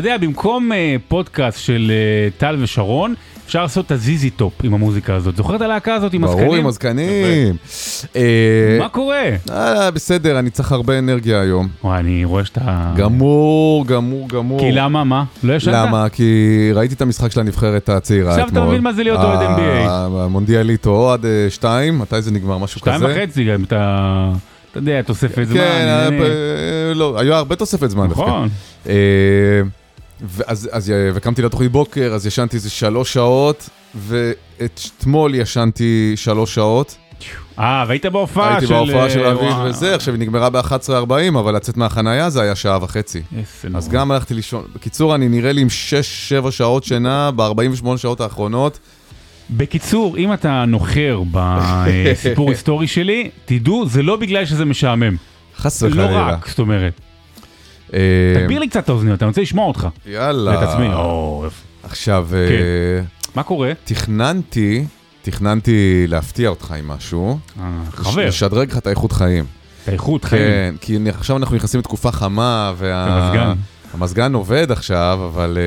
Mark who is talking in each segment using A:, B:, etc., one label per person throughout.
A: יודע, במקום אה, פודקאסט של אה, טל ושרון, אפשר לעשות את ה ZZ Top עם המוזיקה הזאת. זוכר את הלהקה הזאת עם הזקנים?
B: ברור עם הזקנים. אה,
A: מה קורה?
B: בסדר, אני צריך הרבה אנרגיה היום.
A: וואי, אני רואה שאתה...
B: גמור, גמור, גמור.
A: כי למה? מה? לא ישנת?
B: למה? כי ראיתי את המשחק של הנבחרת הצעירה אתמול.
A: עכשיו אתה מבין מה זה להיות אוהד NBA.
B: המונדיאליטו עד אה, שתיים, מתי זה נגמר? משהו כזה?
A: שתיים וחצי גם, אתה... אתה יודע, תוספת זמן.
B: כן, לא, היה הרבה תוספת זמן.
A: נכון.
B: ואז, אז, אה, וקמתי לתוכנית בוקר, אז ישנתי איזה שלוש שעות, ואתמול ישנתי שלוש שעות.
A: אה, והיית בהופעה של...
B: הייתי בהופעה של
A: אה,
B: אביב. וזה, עכשיו היא נגמרה ב-11.40, אבל לצאת מהחנייה זה היה שעה וחצי. אז גם הלכתי לישון. בקיצור, אני נראה לי עם 6-7 שעות שינה ב-48 שעות האחרונות.
A: בקיצור, אם אתה נוחר בסיפור היסטורי שלי, תדעו, זה לא בגלל שזה משעמם.
B: חס
A: לא
B: וחלילה.
A: רק, זאת אומרת.
B: אה,
A: תגביר לי קצת את האוזניות, אני רוצה לשמוע אותך.
B: יאללה.
A: ואת עצמי.
B: עכשיו, אה,
A: כן. מה קורה?
B: תכננתי, תכננתי להפתיע אותך עם משהו.
A: אה, חבר,
B: לשדרג לך את האיכות חיים.
A: את האיכות חיים.
B: כן, כי עכשיו אנחנו נכנסים לתקופה חמה, וה...
A: המזגן.
B: המזגן עובד עכשיו, אבל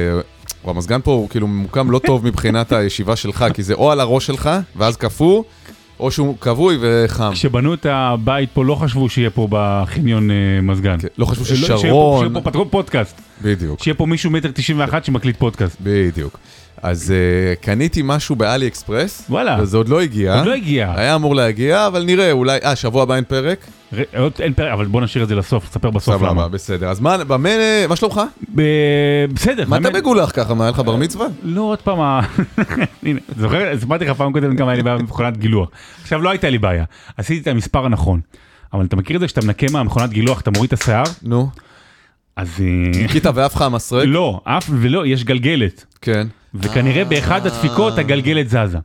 B: uh, המזגן פה הוא כאילו ממוקם לא טוב מבחינת הישיבה שלך, כי זה או על הראש שלך, ואז קפוא, או שהוא כבוי וחם.
A: כשבנו את הבית פה לא חשבו שיהיה פה בחניון אה, מזגן.
B: כן, לא חשבו
A: שיהיה פה-
B: ששרון...
A: שיהיה פה פתחו פודקאסט.
B: בדיוק,
A: שיהיה פה מישהו מטר תשעים ואחת שמקליט פודקאסט.
B: בדיוק. אז uh, קניתי משהו באלי אקספרס,
A: וואלה.
B: וזה עוד לא הגיע.
A: עוד לא הגיע.
B: היה אמור להגיע, אבל נראה, אולי... אה, שבוע הבא אין פרק?
A: ר- עוד אין פרק, אבל בוא נשאיר את זה לסוף, נספר בסוף
B: סבבה,
A: למה.
B: בסדר. אז מה, במה... מה שלומך?
A: ב- בסדר.
B: מה אתה. מגולח ככה? מה, היה לך בר מצווה?
A: לא עוד פעם, ה- הנה, זוכר, סיפרתי לך פעם קודם גם היה לי בעיה במכונת גילוח. עכשיו לא הייתה לי בעיה, עשיתי את המספר הנכון. אבל אתה מכיר את זה שאתה מנקה מהמכונת גילוח, אתה מוריד את השיער,
B: נו.
A: אז אה,
B: ניקיטה ואף לך המסרק?
A: לא, אף ולא, יש גלגלת.
B: כן.
A: וכנראה באחד הדפיקות הגלגלת זזה.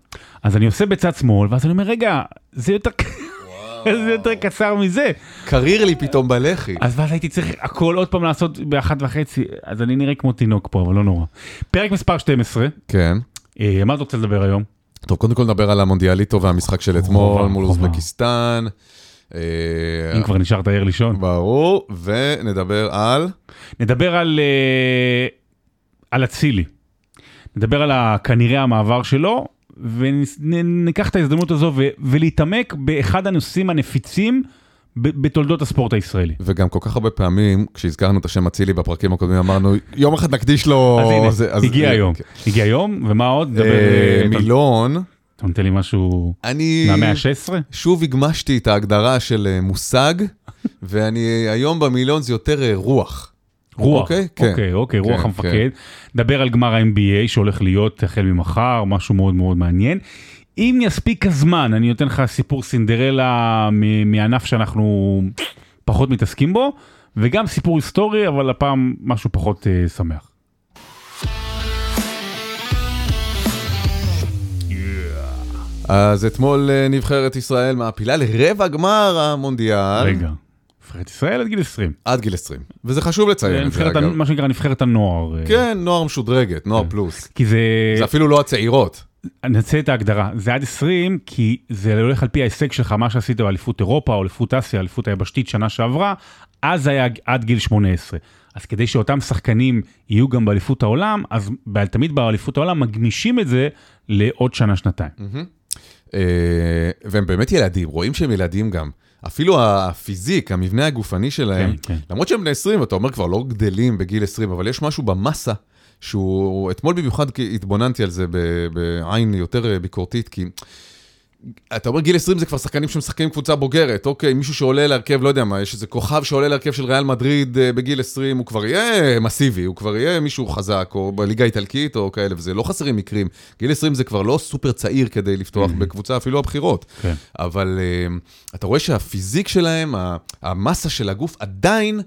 A: אז אני עושה בצד שמאל, ואז אני אומר, רגע, זה יותר... זה יותר קצר מזה.
B: קריר לי פתאום בלחי.
A: אז ואז הייתי צריך הכל עוד פעם לעשות באחת וחצי, אז אני נראה כמו תינוק פה, אבל לא נורא. פרק מספר 12,
B: כן.
A: אה, מה אתה רוצה לדבר היום?
B: טוב, קודם כל נדבר על המונדיאליטו והמשחק של אתמול מול. אוזבקיסטן. אה,
A: אם כבר נשארת ער לישון.
B: ברור, ונדבר על...
A: נדבר על, אה, על אצילי. נדבר על כנראה המעבר שלו, וניקח את ההזדמנות הזו ו- ולהתעמק באחד הנושאים הנפיצים בתולדות הספורט הישראלי.
B: וגם כל כך הרבה פעמים, כשהזכרנו את השם אצילי בפרקים הקודמים, אמרנו, יום אחד נקדיש לו...
A: אז הנה,
B: זה- אז-
A: הגיע
B: אה,
A: היום.
B: כן.
A: הגיע היום, ומה עוד?
B: אה,
A: אה,
B: מילון,
A: אתה נותן לי משהו
B: אני
A: מהמאה ה-16?
B: שוב הגמשתי את ההגדרה של מושג, ואני היום במילון זה יותר רוח.
A: רוח,
B: אוקיי? כן.
A: אוקיי, אוקיי, רוח
B: כן,
A: המפקד. נדבר על גמר ה-NBA שהולך להיות החל ממחר, משהו מאוד מאוד מעניין. אם יספיק הזמן, אני נותן לך סיפור סינדרלה מענף שאנחנו פחות מתעסקים בו, וגם סיפור היסטורי, אבל הפעם משהו פחות אה, שמח.
B: אז אתמול אה, נבחרת ישראל מעפילה לרבע גמר המונדיאל.
A: רגע, נבחרת ישראל עד גיל 20.
B: עד גיל 20. וזה חשוב לציין את זה אגב.
A: מה שנקרא נבחרת הנוער. אה,
B: כן, נוער משודרגת, נוער
A: כן.
B: פלוס.
A: כי זה...
B: זה אפילו לא הצעירות.
A: נצא את ההגדרה, זה עד 20 כי זה הולך על פי ההישג שלך, מה שעשית באליפות אירופה או אליפות אסיה, אליפות היבשתית שנה שעברה, אז היה עד גיל 18. אז כדי שאותם שחקנים יהיו גם באליפות העולם, אז תמיד באליפות העולם מגמישים את זה לעוד שנה-שנתיים.
B: אה, והם באמת ילדים, רואים שהם ילדים גם. אפילו הפיזיק, המבנה הגופני שלהם,
A: כן, כן.
B: למרות שהם בני 20, ואתה אומר כבר לא גדלים בגיל 20, אבל יש משהו במסה, שהוא, אתמול במיוחד התבוננתי על זה בעין יותר ביקורתית, כי אתה אומר גיל 20 זה כבר שחקנים שמשחקים קבוצה בוגרת, אוקיי, מישהו שעולה להרכב, לא יודע מה, יש איזה כוכב שעולה להרכב של ריאל מדריד אה, בגיל 20, הוא כבר יהיה מסיבי, הוא כבר יהיה מישהו חזק, או בליגה האיטלקית או כאלה, וזה לא חסרים מקרים. גיל 20 זה כבר לא סופר צעיר כדי לפתוח בקבוצה, אפילו הבכירות.
A: כן.
B: אבל אה, אתה רואה שהפיזיק שלהם, המסה של הגוף עדיין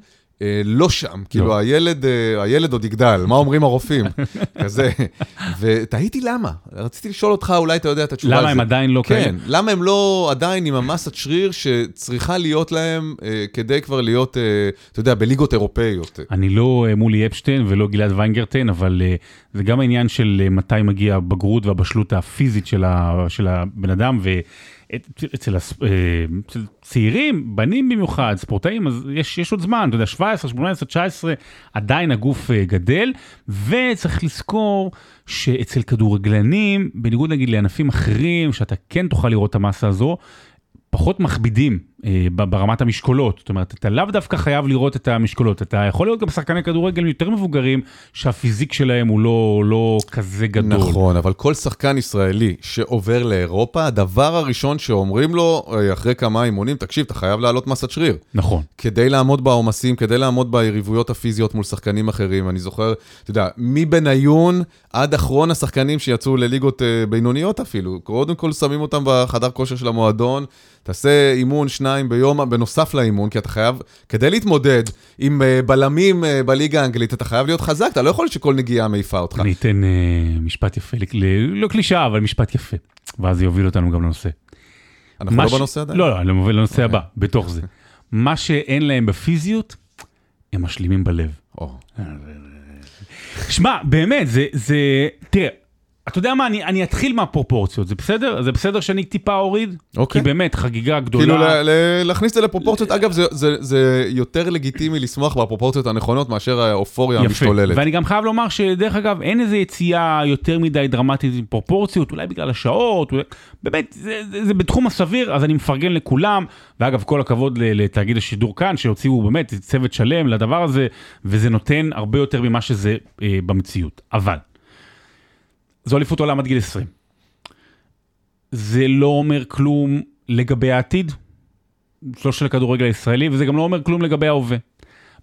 B: לא שם. כאילו הילד, אה, הילד עוד יגדל, מה אומרים הרופאים? כזה. ותהיתי למה. רציתי לשאול אותך, אולי אתה יודע את התשובה
A: למה הם. עדיין לא
B: כן,
A: כאלה?
B: למה הם לא עדיין עם המסת שריר שצריכה להיות להם אה, כדי כבר להיות, אה, אתה יודע, בליגות אירופאיות.
A: אני לא אה, מולי אפשטיין ולא גלעד ויינגרטן, אבל אה, זה גם העניין של אה, מתי מגיע הבגרות והבשלות הפיזית של, הבן אדם, את- אצל, אה, אצל צעירים, בנים במיוחד, ספורטאים, אז יש, יש עוד זמן, אתה יודע, 17, 18, 19, עדיין הגוף אה, גדל, וצריך לזכור שאצל כדורגלנים, בניגוד נגיד לענפים אחרים, שאתה כן תוכל לראות את המסה הזו, פחות מכבידים ברמת המשקולות. זאת אומרת, אתה לאו דווקא חייב לראות את המשקולות, אתה יכול להיות גם שחקני כדורגל יותר מבוגרים, שהפיזיק שלהם הוא לא, לא כזה גדול.
B: נכון, אבל כל שחקן ישראלי שעובר לאירופה, הדבר הראשון שאומרים לו אה, אחרי כמה אימונים, תקשיב, אתה חייב לעלות מסת שריר.
A: נכון.
B: כדי לעמוד בעומסים, כדי לעמוד ביריבויות הפיזיות מול שחקנים אחרים. אני זוכר, אתה יודע, מבניון עד אחרון השחקנים שיצאו לליגות אה, בינוניות אפילו. קודם כל שמים אותם בחדר כושר של המועדון, תעשה אימון שניים ביום בנוסף לאימון, כי אתה חייב, כדי להתמודד עם אה, בלמים אה, בליגה האנגלית, אתה חייב להיות חזק, אתה לא יכול שכל נגיעה מעיפה אותך.
A: אני אתן אה, משפט יפה, ל- לא קלישאה, אבל משפט יפה, ואז זה יוביל אותנו גם לנושא.
B: אנחנו לא
A: ש-
B: בנושא עדיין?
A: לא, לא, אני מוביל לנושא
B: אוקיי.
A: הבא, בתוך זה. מה שאין להם בפיזיות, הם משלימים בלב.
B: או,
A: שמע, באמת, זה, זה, תראה, אתה יודע מה, אני, אני אתחיל מהפרופורציות, זה בסדר? זה בסדר שאני טיפה אוריד?
B: אוקיי.
A: כי באמת, חגיגה גדולה.
B: כאילו ל- ל- להכניס את זה לפרופורציות, אגב, זה- זה- זה יותר לגיטימי לשמוח בפרופורציות הנכונות מאשר האופוריה המשתוללת.
A: ואני גם חייב לומר שדרך אגב, אין איזו יציאה יותר מדי דרמטית עם פרופורציות, אולי בגלל השעות, אולי... באמת, זה, זה, זה בתחום הסביר, אז אני מפרגן לכולם, ואגב, כל הכבוד לתאגיד השידור כאן, שהוציאו באמת צוות שלם לדבר הזה, וזה נותן הרבה יותר ממה שזה אה, במציאות. אבל, זו אליפות עולם עד גיל 20. זה לא אומר כלום לגבי העתיד, לא של הכדורגל הישראלי, וזה גם לא אומר כלום לגבי ההווה.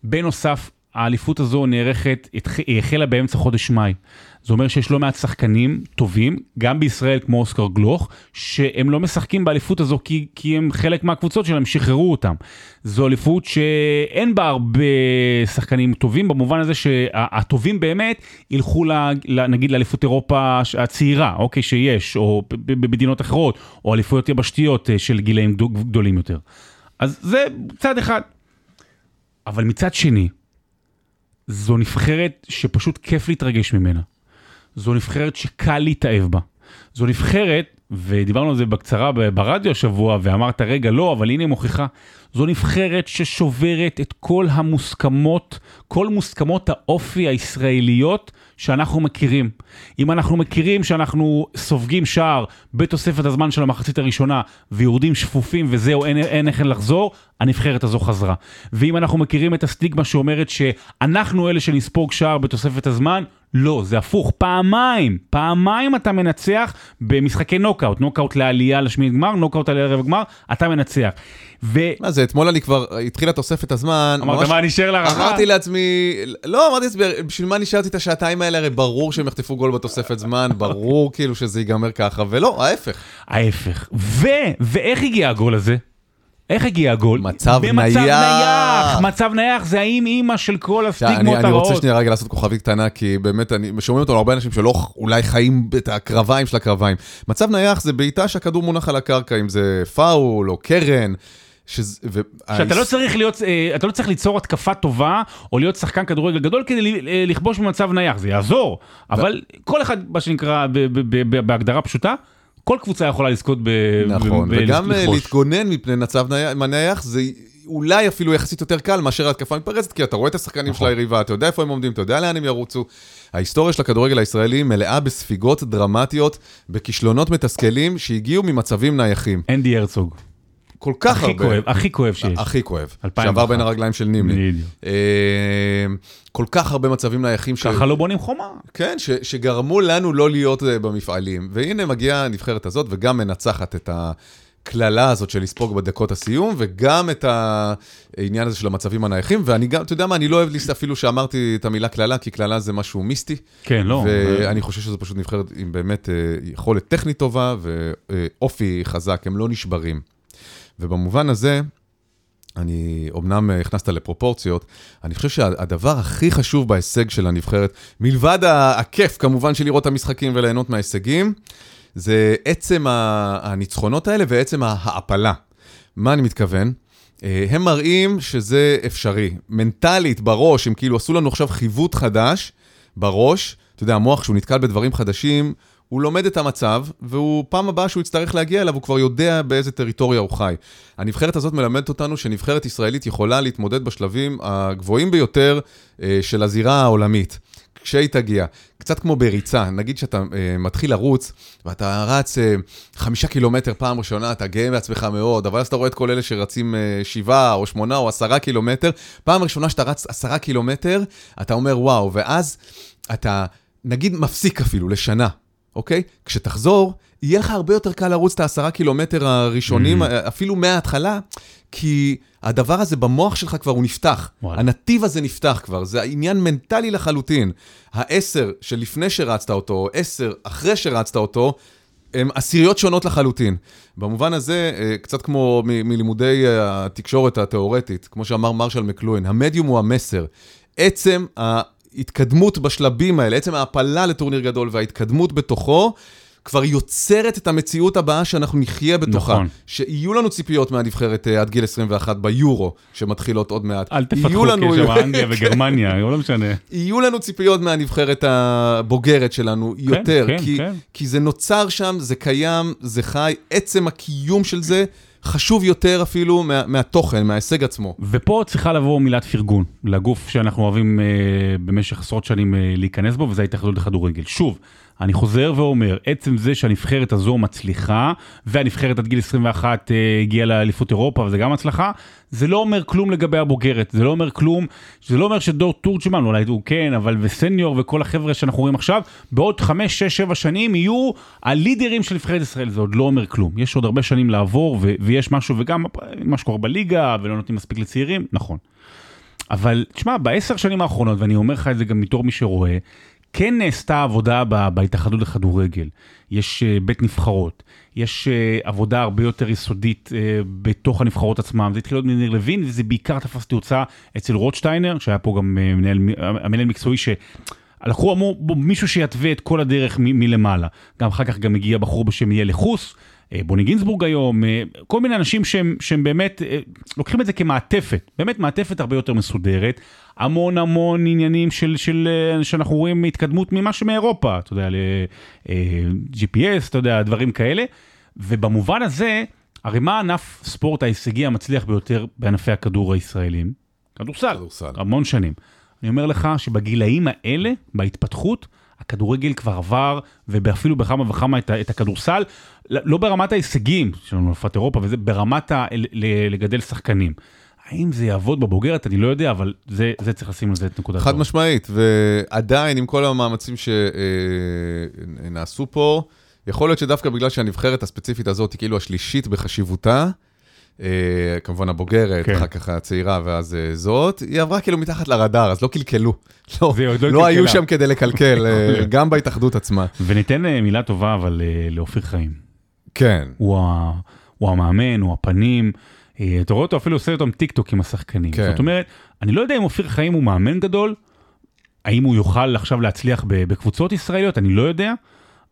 A: בנוסף, האליפות הזו נערכת, היא החלה באמצע חודש מאי. זה אומר שיש לא מעט שחקנים טובים, גם בישראל כמו אוסקר גלוך, שהם לא משחקים באליפות הזו כי, כי הם חלק מהקבוצות שלהם, שחררו אותם. זו אליפות שאין בה הרבה שחקנים טובים, במובן הזה שהטובים באמת ילכו ל, ל, נגיד לאליפות אירופה הצעירה, אוקיי, שיש, או במדינות אחרות, או אליפויות יבשתיות אה, של גילאים גדו- גדולים יותר. אז זה צד אחד. אבל מצד שני, זו נבחרת שפשוט כיף להתרגש ממנה. זו נבחרת שקל להתאהב בה. זו נבחרת, ודיברנו על זה בקצרה ברדיו השבוע, ואמרת, רגע, לא, אבל הנה מוכיחה, זו נבחרת ששוברת את כל המוסכמות, כל מוסכמות האופי הישראליות שאנחנו מכירים. אם אנחנו מכירים שאנחנו סופגים שער בתוספת הזמן של המחצית הראשונה, ויורדים שפופים וזהו, אין, איך לחזור, הנבחרת הזו חזרה. ואם אנחנו מכירים את הסטיגמה שאומרת שאנחנו אלה שנספוג שער בתוספת הזמן, לא, זה הפוך, פעמיים, פעמיים אתה מנצח במשחקי נוקאוט, נוקאוט לעלייה לשמינית גמר, נוקאוט לעלייה לרבע גמר, אתה מנצח. ואמרת,
B: מה זה, אתמול אני כבר, התחילה תוספת הזמן. ממש-
A: מה נשאר להערכה?
B: אמרתי לעצמי, לא, אמרתי לעצמי, בשביל מה נשארתי את השעתיים האלה? הרי ברור שהם יחטפו גול בתוספת זמן, ברור כאילו שזה ייגמר ככה, ולא, ההפך.
A: ההפך. ו... ואיך הגיע הגול הזה? איך הגיע הגול?
B: מצב
A: במצב
B: נייח.
A: מצב נייח זה האם אימא של כל הסטיגמות
B: אני רוצה
A: הרעות.
B: שנייה רגע לעשות כוכבית קטנה, כי באמת, אני, שומעים אותו הרבה אנשים שלא אולי חיים את הקרביים של הקרביים. מצב נייח זה בעיטה שהכדור מונח על הקרקע, אם זה פאול או קרן. שזה, ו...
A: שאתה לא צריך להיות, אה, אתה לא צריך ליצור התקפה טובה, או להיות שחקן כדורגל גדול כדי אה, לכבוש במצב נייח, זה יעזור. אבל כל אחד, מה שנקרא, בהגדרה פשוטה, כל קבוצה יכולה לזכות ב...
B: נכון,
A: ב-
B: וגם אה,
A: לכבוש.
B: להתגונן מפני מצב נייח- זה אולי אפילו יחסית יותר קל מאשר ההתקפה מתפרצת, כי אתה רואה את השחקנים של
A: נכון.
B: היריבה, אתה יודע איפה הם עומדים, אתה יודע לאן הם ירוצו. ההיסטוריה של הכדורגל הישראלי מלאה בספיגות דרמטיות, בכישלונות מתסכלים שהגיעו ממצבים נייחים.
A: אנדי הרצוג,
B: כל כך
A: הכי
B: הרבה.
A: כואב, הכי כואב שיש.
B: הכי כואב.
A: 2001.
B: שעבר בין הרגליים של נימני.
A: בדיוק.
B: אה, כל כך הרבה מצבים נייחים ש...
A: ככה לא בונים חומה.
B: כן, ש, שגרמו לנו לא להיות אה, במפעלים. והנה מגיעה הנבחרת הזאת וגם מנצחת את הקללה הזאת של לספוג בדקות הסיום, וגם את העניין הזה של המצבים הנייחים. ואני גם, אתה יודע מה, אני לא אוהב אפילו שאמרתי את המילה קללה, כי קללה זה משהו מיסטי.
A: כן, לא.
B: ואני חושב שזו פשוט נבחרת עם באמת אה, יכולת טכנית טובה ואופי חזק, הם לא נשברים. ובמובן הזה, אני, אמנם אה, הכנסת לפרופורציות, אני חושב שהדבר הכי חשוב בהישג של הנבחרת, מלבד הכיף כמובן של לראות את המשחקים וליהנות מההישגים, זה עצם הניצחונות האלה ועצם ההעפלה. מה אני מתכוון? אה, הם מראים שזה אפשרי. מנטלית, בראש, הם כאילו עשו לנו עכשיו חיווט חדש בראש. אתה יודע, המוח, כשהוא נתקל בדברים חדשים, הוא לומד את המצב, והוא פעם הבאה שהוא יצטרך להגיע אליו, הוא כבר יודע באיזה טריטוריה הוא חי. הנבחרת הזאת מלמדת אותנו שנבחרת ישראלית יכולה להתמודד בשלבים הגבוהים ביותר אה, של הזירה העולמית. כשהיא תגיע. קצת כמו בריצה, נגיד שאתה uh, מתחיל לרוץ, ואתה רץ uh, חמישה קילומטר פעם ראשונה, אתה גאה בעצמך מאוד, אבל אז אתה רואה את כל אלה שרצים uh, שבעה או שמונה או עשרה קילומטר, פעם ראשונה שאתה רץ עשרה קילומטר, אתה אומר וואו, ואז אתה נגיד מפסיק אפילו לשנה, אוקיי? כשתחזור, יהיה לך הרבה יותר קל לרוץ את העשרה קילומטר הראשונים, mm-hmm. אפילו מההתחלה, כי הדבר הזה במוח שלך כבר הוא נפתח. וואלה. הנתיב הזה נפתח כבר, זה עניין מנטלי לחלוטין. העשר שלפני שרצת אותו, עשר אחרי שרצת אותו, הם עשיריות שונות לחלוטין. במובן הזה, אה, קצת כמו מ- מלימודי התקשורת התיאורטית, כמו שאמר מרשל מקלואין, המדיום הוא המסר. עצם ההתקדמות בשלבים האלה, עצם ההעפלה לטורניר גדול וההתקדמות בתוכו, כבר יוצרת את המציאות הבאה שאנחנו נחיה בתוכה. נכון. שיהיו לנו ציפיות מהנבחרת uh, עד גיל 21 ביורו, שמתחילות עוד מעט.
A: אל תפתחו לנו... קשר אנגליה וגרמניה, לא משנה.
B: יהיו לנו ציפיות מהנבחרת הבוגרת שלנו כן, יותר, כן, כי, כן. כי זה נוצר שם, זה קיים, זה חי, עצם הקיום של זה. חשוב יותר אפילו מה, מהתוכן, מההישג עצמו.
A: ופה צריכה לבוא מילת פרגון לגוף שאנחנו אוהבים אה, במשך עשרות שנים אה, להיכנס בו, וזה ההתאחדות לכדורגל. שוב, אני חוזר ואומר, עצם זה שהנבחרת הזו מצליחה, והנבחרת עד גיל 21 אה, הגיעה לאליפות אירופה, וזה גם הצלחה, זה לא אומר כלום לגבי הבוגרת, זה לא אומר כלום, זה לא אומר שדור תורג'מן, אולי הוא כן, אבל וסניור וכל החבר'ה שאנחנו רואים עכשיו, בעוד 5, 6, 7 שנים יהיו הלידרים של נבחרת ישראל, זה עוד לא אומר כלום. יש עוד הרבה שנים לעבור, ויש משהו, וגם מה שקורה בליגה, ולא נותנים מספיק לצעירים, נכון. אבל תשמע, בעשר שנים האחרונות, ואני אומר לך את זה גם בתור מי שרואה, כן נעשתה עבודה בהתאחדות לכדורגל, יש אה, בית נבחרות, יש אה, עבודה הרבה יותר יסודית אה, בתוך הנבחרות עצמם, זה התחיל להיות מניר לוין וזה בעיקר תפס תאוצה אצל רוטשטיינר, שהיה פה גם מנהל, המנהל מקצועי ש... לקחו, אמרו, מישהו שיתווה את כל הדרך מלמעלה. גם אחר כך גם הגיע בחור בשם יהיה לחוס, בוני גינזבורג היום, כל מיני אנשים שהם, שהם באמת לוקחים את זה כמעטפת, באמת מעטפת הרבה יותר מסודרת. המון המון עניינים של, של, אה, שאנחנו רואים התקדמות ממה שמאירופה, אתה יודע, ל-GPS, אה, אתה יודע, דברים כאלה. ובמובן הזה, הרי מה ענף ספורט ההישגי המצליח ביותר בענפי הכדור הישראלים? כדורסל, כדורסל. המון שנים. אני אומר לך שבגילאים האלה, בהתפתחות, הכדורגל כבר עבר, ואפילו בכמה וכמה את, את הכדורסל, לא ברמת ההישגים, יש לנו אלפת אירופה וזה, ברמת ה, לגדל שחקנים. האם זה יעבוד בבוגרת? אני לא יודע, אבל זה, זה צריך לשים על זה את נקודת
B: חד דבר. משמעית, ועדיין עם כל המאמצים שנעשו פה, יכול להיות שדווקא בגלל שהנבחרת הספציפית הזאת היא כאילו השלישית בחשיבותה, Uh, כמובן הבוגרת, כן. אחר כך הצעירה ואז uh, זאת, היא עברה כאילו מתחת לרדאר, אז לא קלקלו. לא, לא, לא היו שם כדי לקלקל, גם בהתאחדות עצמה.
A: וניתן מילה טובה אבל לאופיר חיים.
B: כן.
A: הוא, ה, הוא המאמן, הוא הפנים. אה, אתה רואה אותו אפילו עושה אותם טיק טוק עם השחקנים. כן. זאת אומרת, אני לא יודע אם אופיר חיים הוא מאמן גדול, האם הוא יוכל עכשיו להצליח בקבוצות ישראליות, אני לא יודע,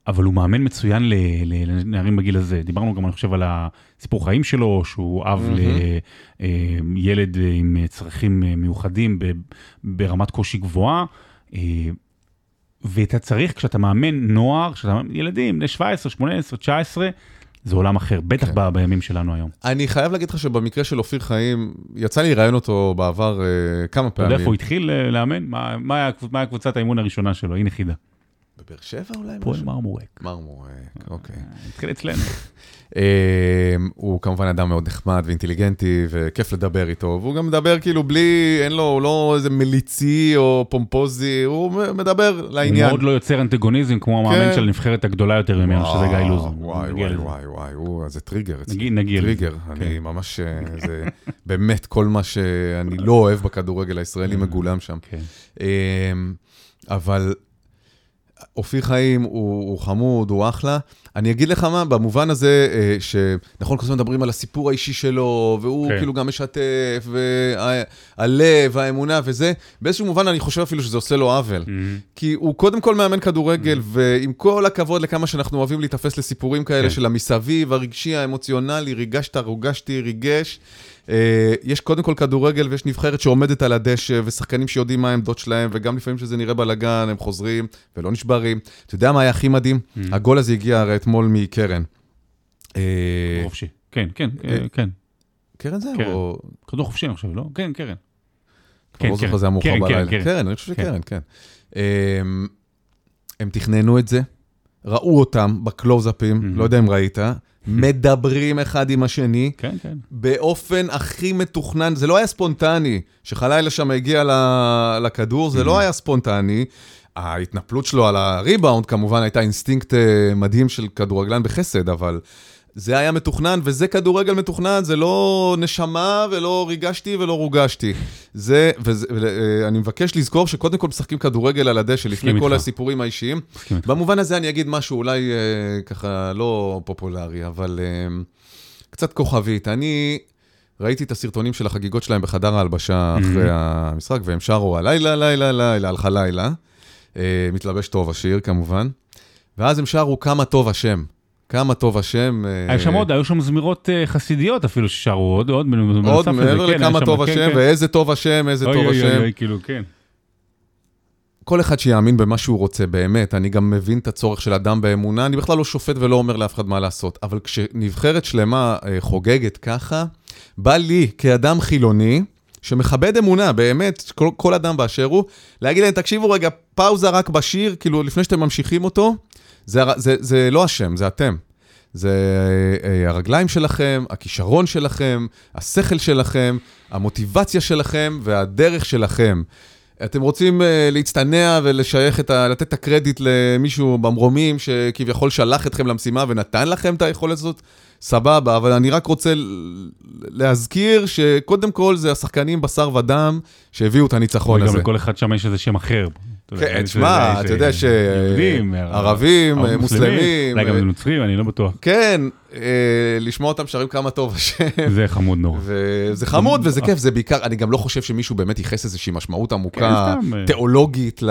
A: אבל הוא מאמן מצוין לנערים בגיל הזה. דיברנו גם, אני חושב, על הסיפור חיים שלו, שהוא אב mm-hmm. לילד אה, עם צרכים אה, מיוחדים ברמת קושי גבוהה. ואתה צריך, כשאתה מאמן נוער, כשאתה ילדים, בני 17, 18, 19, זה עולם אחר, בטח כן. בימים שלנו היום.
B: אני חייב להגיד לך שבמקרה של אופיר חיים, יצא לי לראיין אותו בעבר uh, כמה פעמים.
A: אתה יודע איפה הוא התחיל uh, לאמן? מה, מה, מה היה קבוצת האימון הראשונה שלו? הנה חידה.
B: בבאר שבע אולי?
A: פועל מרמורק.
B: מרמורק, אוקיי.
A: התחיל אצלנו.
B: אמ, הוא כמובן אדם מאוד נחמד ואינטליגנטי, וכיף לדבר איתו, והוא גם מדבר כאילו בלי, אין לו, הוא לא איזה מליצי או פומפוזי, הוא מדבר לעניין.
A: הוא מאוד לא יוצר אנטגוניזם כמו המאמן כן. של הנבחרת הגדולה יותר ממנו, שזה גיא לוזון.
B: וואי, וואי, וואי, וואי, הוא, זה טריגר.
A: נגיע לזה.
B: טריגר, אני כן. ממש, אה, זה באמת כל מה שאני לא אוהב בכדורגל הישראלי mm. מגולם שם. כן. אמ, אבל אופיר חיים הוא, הוא חמוד, הוא אחלה. אני אגיד לך מה, במובן הזה, אה, שנכון, כל הזמן מדברים על הסיפור האישי שלו, והוא כן. כאילו גם משתף, והלב, האמונה וזה, באיזשהו מובן אני חושב אפילו שזה עושה לו עוול. Mm-hmm. כי הוא קודם כל מאמן כדורגל, mm-hmm. ועם כל הכבוד לכמה שאנחנו אוהבים להיתפס לסיפורים כאלה כן. של המסביב, הרגשי, האמוציונלי, ריגשת, רוגשתי, ריגש. אה, יש קודם כל כדורגל ויש נבחרת שעומדת על הדשא, ושחקנים שיודעים מה העמדות שלהם, וגם לפעמים שזה נראה בלאגן, הם חוזרים ולא נשברים. אתה יודע מה היה הכי מדהים?
A: Mm.
B: הגול הזה הגיע הרי אתמול מקרן. אה,
A: חופשי. כן, כן,
B: אה,
A: כן.
B: קרן זה?
A: קרן.
B: או...
A: כדור חופשי, אני חושב, לא? כן, קרן.
B: לא
A: כן,
B: זוכר, זה היה מאוחר בלילה.
A: קרן,
B: אני חושב
A: כן.
B: שקרן, כן. אמ, הם תכננו את זה, ראו אותם בקלוזאפים,
A: Mhm.
B: לא יודע אם ראית, מדברים אחד עם השני.
A: כן, כן.
B: באופן הכי מתוכנן, זה לא היה ספונטני, שחלילה שם הגיע לכדור, זה לא היה ספונטני. ההתנפלות שלו על הריבאונד כמובן הייתה אינסטינקט אה, מדהים של כדורגלן בחסד, אבל זה היה מתוכנן, וזה כדורגל מתוכנן, זה לא נשמה ולא ריגשתי ולא רוגשתי. זה, ואני מבקש לזכור שקודם כל משחקים כדורגל על הדשא, לפני כל
A: איתך.
B: הסיפורים האישיים. במובן הזה אני אגיד משהו אולי אה, ככה לא פופולרי, אבל אה, קצת כוכבית. אני ראיתי את הסרטונים של החגיגות שלהם בחדר ההלבשה אחרי המשחק, והם שרו הלילה, לילה, לילה, הלכה לילה. אה, מתלבש טוב השיר כמובן. ואז הם שרו כמה טוב השם. כמה טוב השם. אה,
A: היה שם עוד, היו שם זמירות אה, חסידיות אפילו ששרו עוד, עוד,
B: עוד מעבר
A: כן,
B: לכמה טוב
A: כן,
B: השם,
A: כן.
B: ואיזה טוב השם, איזה טוב
A: אוי, אוי,
B: השם.
A: אוי, כאילו, כן.
B: כל אחד שיאמין במה שהוא רוצה, באמת, אני גם מבין את הצורך של אדם באמונה, אני בכלל לא שופט ולא אומר לאף אחד מה לעשות, אבל כשנבחרת שלמה אה, חוגגת ככה, בא לי, כאדם חילוני, שמכבד אמונה, באמת, כל, כל אדם באשר הוא, להגיד להם, תקשיבו רגע, פאוזה רק בשיר, כאילו, לפני שאתם ממשיכים אותו, זה, זה, זה לא השם, זה אתם. זה אה, אה, הרגליים שלכם, הכישרון שלכם, השכל שלכם, המוטיבציה שלכם והדרך שלכם. אתם רוצים uh, להצטנע ולשייך את ה... לתת את הקרדיט למישהו במרומים שכביכול שלח אתכם למשימה ונתן לכם את היכולת הזאת? סבבה, אבל אני רק רוצה להזכיר שקודם כל זה השחקנים בשר ודם שהביאו את הניצחון
A: וגם
B: הזה.
A: לכל אחד שם יש איזה שם אחר.
B: כן, תשמע, אתה יודע ש-
A: יהודים,
B: ערבים,
A: ערבים,
B: מוסלמים,
A: אולי
B: אה,
A: גם נוצרים, אני לא בטוח.
B: כן, אה, לשמוע אותם שרים כמה טוב השם.
A: זה חמוד נורא.
B: וזה חמוד וזה כיף, זה בעיקר, אני גם לא חושב שמישהו באמת ייחס איזושהי משמעות עמוקה,
A: כן, אה.
B: תיאולוגית, ל...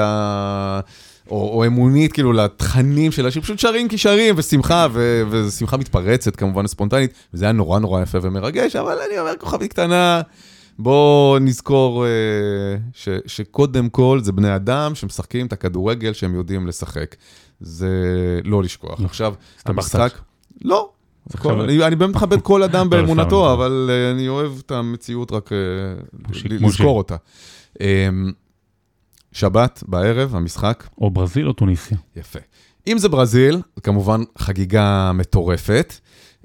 B: או, או אמונית, כאילו, לתכנים שלה, שפשוט שרים כי שרים, ושמחה, ו... ושמחה מתפרצת, כמובן ספונטנית, וזה היה נורא נורא יפה ומרגש, אבל אני אומר, כוכבית קטנה, בואו נזכור אה, ש... שקודם כל זה בני אדם שמשחקים את הכדורגל שהם יודעים לשחק. זה לא לשכוח. עכשיו,
A: סתם
B: המשחק... לא.
A: עכשיו-
B: אני באמת מכבד כל אדם באמונתו, אבל אה, אני אוהב את המציאות רק אה. לזכור אותה. שבת בערב, המשחק,
A: או ברזיל או טוניסיה.
B: יפה. אם זה ברזיל, כמובן חגיגה מטורפת,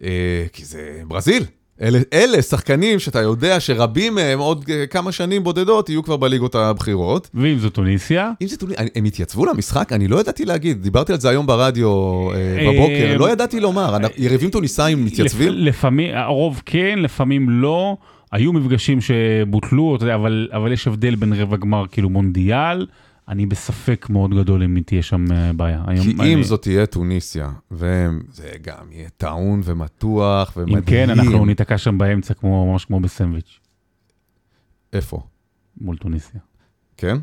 B: אה, כי זה ברזיל. אלה, אלה שחקנים שאתה יודע שרבים מהם עוד אה, כמה שנים בודדות יהיו כבר בליגות הבכירות.
A: ואם זו טוניסיה,
B: אם זה טוני, הם התייצבו למשחק? אני לא ידעתי להגיד, דיברתי על זה היום ברדיו אה, בבוקר,
A: אה,
B: לא ידעתי לומר, יריבים טוניסאים מתייצבים?
A: לפ- לפעמים, הרוב כן, לפעמים לא. היו מפגשים שבוטלו, אתה יודע, אבל, אבל יש הבדל בין רבע גמר כאילו מונדיאל. אני בספק מאוד גדול אם תהיה שם אה, בעיה.
B: כי
A: אני-
B: אם זאת תהיה טוניסיה, וזה גם יהיה טעון ומתוח ומדהים.
A: אם כן, אנחנו ניתקע שם באמצע, כמו, ממש כמו בסנדוויץ',
B: איפה?
A: מול טוניסיה.
B: כן?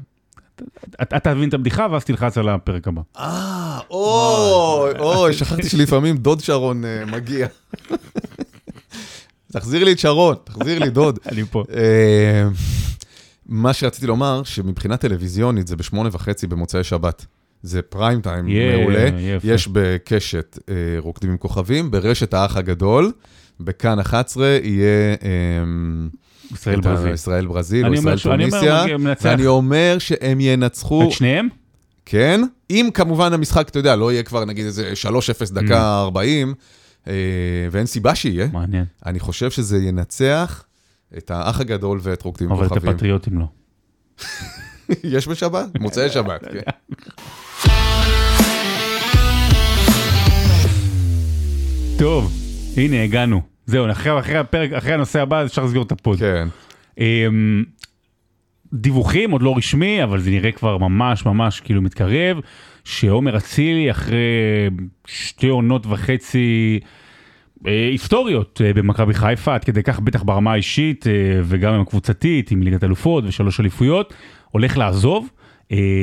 A: אתה אתה תבין את הבדיחה ואז תלחץ על הפרק הבא.
B: אה, אוי, אוי, שכחתי שלפעמים דוד שרון אה, מגיע. תחזיר לי את שרון, תחזיר לי דוד.
A: אני פה.
B: אה, מה שרציתי לומר, שמבחינה טלוויזיונית זה בשמונה וחצי במוצאי שבת. זה פריים טיים
A: יהיה,
B: מעולה.
A: יפה.
B: יש בקשת אה, רוקדים עם כוכבים, ברשת האח הגדול, בכאן 11 יהיה... אה,
A: ישראל ברזיל.
B: ישראל ברזיל או ישראל טוניסיה. ואני אומר שהם ינצחו,
A: את שניהם?
B: כן, אם כמובן המשחק, אתה יודע, לא יהיה כבר נגיד איזה 3-0 דקה 40, אה, ואין סיבה שיהיה,
A: מעניין.
B: אני חושב שזה ינצח את האח הגדול ואת רוקדים עם
A: אבל את
B: כוכבים.
A: הפטריוטים לא.
B: יש בשבת? מוצאי שבת, כן.
A: טוב, הנה הגענו. זהו, אחרי, אחרי הפרק, אחרי הנושא הבא אפשר לסגור את הפוד.
B: כן.
A: אמ, דיווחים, עוד לא רשמי, אבל זה נראה כבר ממש ממש כאילו מתקרב, שעומר אצילי אחרי שתי עונות וחצי אה, היסטוריות אה, במכבי חיפה, עד כדי כך בטח ברמה האישית אה, וגם עם הקבוצתית, עם ליגת אלופות ושלוש אליפויות, הולך לעזוב,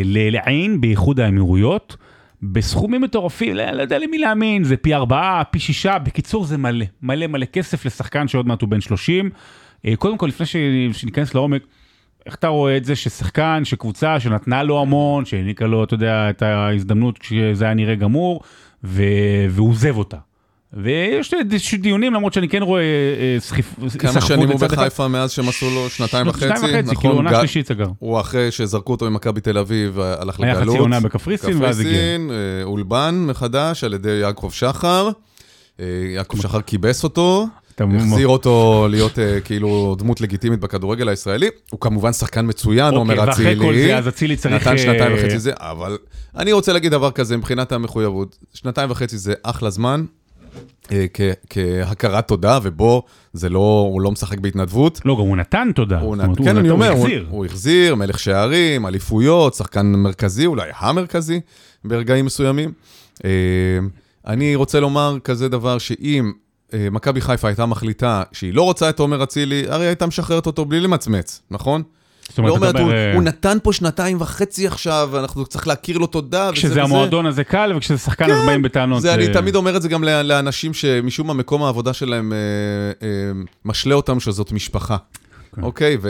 A: לעין באיחוד האמירויות. בסכומים מטורפים, לא, לא יודע למי להאמין, זה פי ארבעה, פי שישה, בקיצור זה מלא, מלא מלא כסף לשחקן שעוד מעט הוא בן 30. אה, קודם כל, לפני שניכנס לעומק, איך אתה רואה את זה ששחקן, שקבוצה שנתנה לו המון, שהעניקה לו, אתה יודע, את ההזדמנות כשזה היה נראה גמור, ו... והוא עוזב אותה. ויש איזשהו דיונים, למרות שאני כן רואה אה, סחיפ...
B: כמה
A: היסחפות
B: שנים הוא. בחיפה מאז שהם עשו לו שנתיים וחצי,
A: שנתיים וחצי,
B: נכון?
A: כאילו עונה שלישית סגר.
B: הוא אחרי שזרקו אותו ממכבי תל אביב, הלך
A: היה
B: לגלות.
A: חצי עונה בקפריסין, ואז הגיע.
B: קפריסין, אה, אולבן מחדש על ידי יעקב שחר. אה, יעקב שחר כיבס אותו, החזיר אותו להיות אה, כאילו דמות לגיטימית בכדורגל הישראלי. הוא כמובן שחקן מצוין,
A: אוקיי,
B: אומר
A: ואחרי כל
B: אצילי.
A: זה, אז אצילי צריך...
B: נתן שנתיים
A: אה,
B: וחצי זה, אבל אני רוצה להגיד דבר כזה מבחינת המחויבות. שנתיים וחצי זה אחלה זמן, אה, כהכרת תודה, ובו זה לא, הוא לא משחק בהתנדבות.
A: לא, גם הוא נתן תודה.
B: הוא כן, אני אומר, הוא
A: החזיר.
B: הוא החזיר, מלך שערים, אליפויות, שחקן מרכזי, אולי המרכזי ברגעים מסוימים. אני רוצה לומר כזה דבר, שאם מכבי חיפה הייתה מחליטה שהיא לא רוצה את עומר אצילי, הרי הייתה משחררת אותו בלי למצמץ, נכון?
A: זאת אומרת,
B: לא אומרת, הוא,
A: אה,
B: הוא נתן פה שנתיים וחצי עכשיו, אנחנו צריך להכיר לו תודה,
A: כשזה. המועדון הזה קל, וכשזה שחקן אז באים בטענות.
B: זה, אני
A: אה,
B: תמיד אומר את זה גם לאנשים שמשום מה מקום העבודה שלהם אה, אה, משלה אותם שזאת משפחה,
A: כן.
B: אוקיי? ו,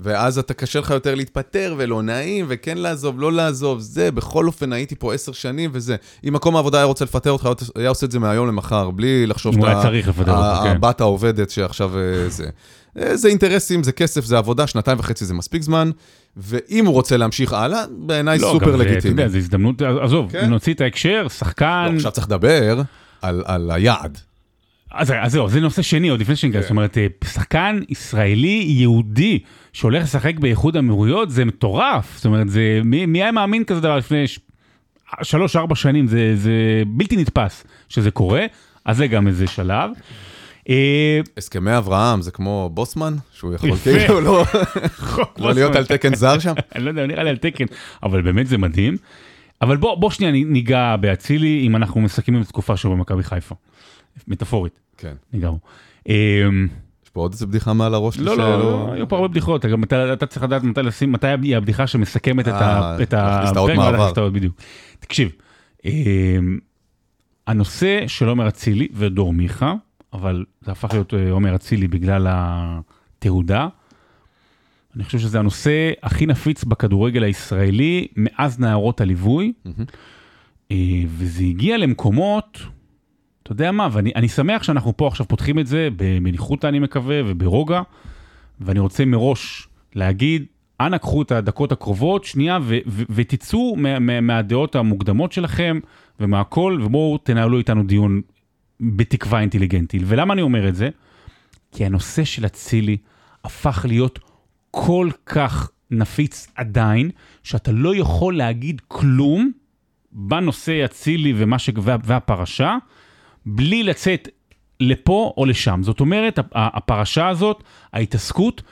B: ואז אתה קשה לך יותר להתפטר ולא נעים, וכן לעזוב, לא לעזוב, זה, בכל אופן הייתי פה עשר שנים וזה. אם מקום העבודה היה רוצה לפטר אותך, היה עושה את זה מהיום למחר, בלי לחשוב
A: הוא היה
B: שאתה
A: צריך לפטר אותו, כן.
B: הבת העובדת שעכשיו אה, זה. אה, זה אינטרסים, זה כסף, זה עבודה, שנתיים וחצי זה מספיק זמן, ואם הוא רוצה להמשיך הלאה, בעיניי
A: לא,
B: סופר
A: גם זה, אתה
B: לגיטימי.
A: יודע, זו הזדמנות, עזוב,
B: כן.
A: נוציא את ההקשר, שחקן...
B: לא, עכשיו צריך לדבר על, על היעד.
A: אז אז זהו, זה נושא שני, עוד לפני שניגע,
B: כן.
A: זאת אומרת, אה, שחקן ישראלי יהודי שהולך לשחק באיחוד האמירויות, זה מטורף. זאת אומרת, זה, מי, מי היה מאמין כזה דבר לפני ש- שלוש-ארבע שנים, זה, זה בלתי נתפס שזה קורה, אז זה גם איזה שלב. אה,
B: הסכמי אברהם זה כמו בוסמן, שהוא יכול. כאילו לא, לא להיות על תקן זר שם?
A: אני לא יודע, נראה לי על תקן, אבל באמת זה מדהים. אבל בוא, בוא שנייה ניגע באצילי, אם אנחנו מסכמים את התקופה שלו במכבי חיפה. מטאפורית,
B: כן.
A: בו. אמ,
B: יש פה עוד איזה בדיחה מעל הראש
A: לא, לא, לא, היו פה הרבה בדיחות, גם אתה, אתה צריך לדעת מתי לשים, מתי היא הבדיחה שמסכמת את
B: אה,
A: הפרק,
B: מעבר.
A: בדיוק. תקשיב, אמ, הנושא של עומר אצילי ודור מיכה, אבל זה הפך להיות אה, עומר אצילי בגלל התהודה, אני חושב שזה הנושא הכי נפיץ בכדורגל הישראלי מאז נערות הליווי. אה, וזה הגיע למקומות, אתה יודע מה, ואני אני שמח שאנחנו פה עכשיו פותחים את זה במניחותא אני מקווה וברוגע, ואני רוצה מראש להגיד, אנא קחו את הדקות הקרובות, שנייה, ו- ו- ותצאו מה- מה- מהדעות המוקדמות שלכם ומהכל, ובואו תנהלו איתנו דיון בתקווה אינטליגנטי. ולמה אני אומר את זה? כי הנושא של אצילי הפך להיות כל כך נפיץ עדיין, שאתה לא יכול להגיד כלום בנושא אצילי. וה... והפרשה, בלי לצאת לפה או לשם. זאת אומרת, הפ- הפרשה הזאת, ההתעסקות,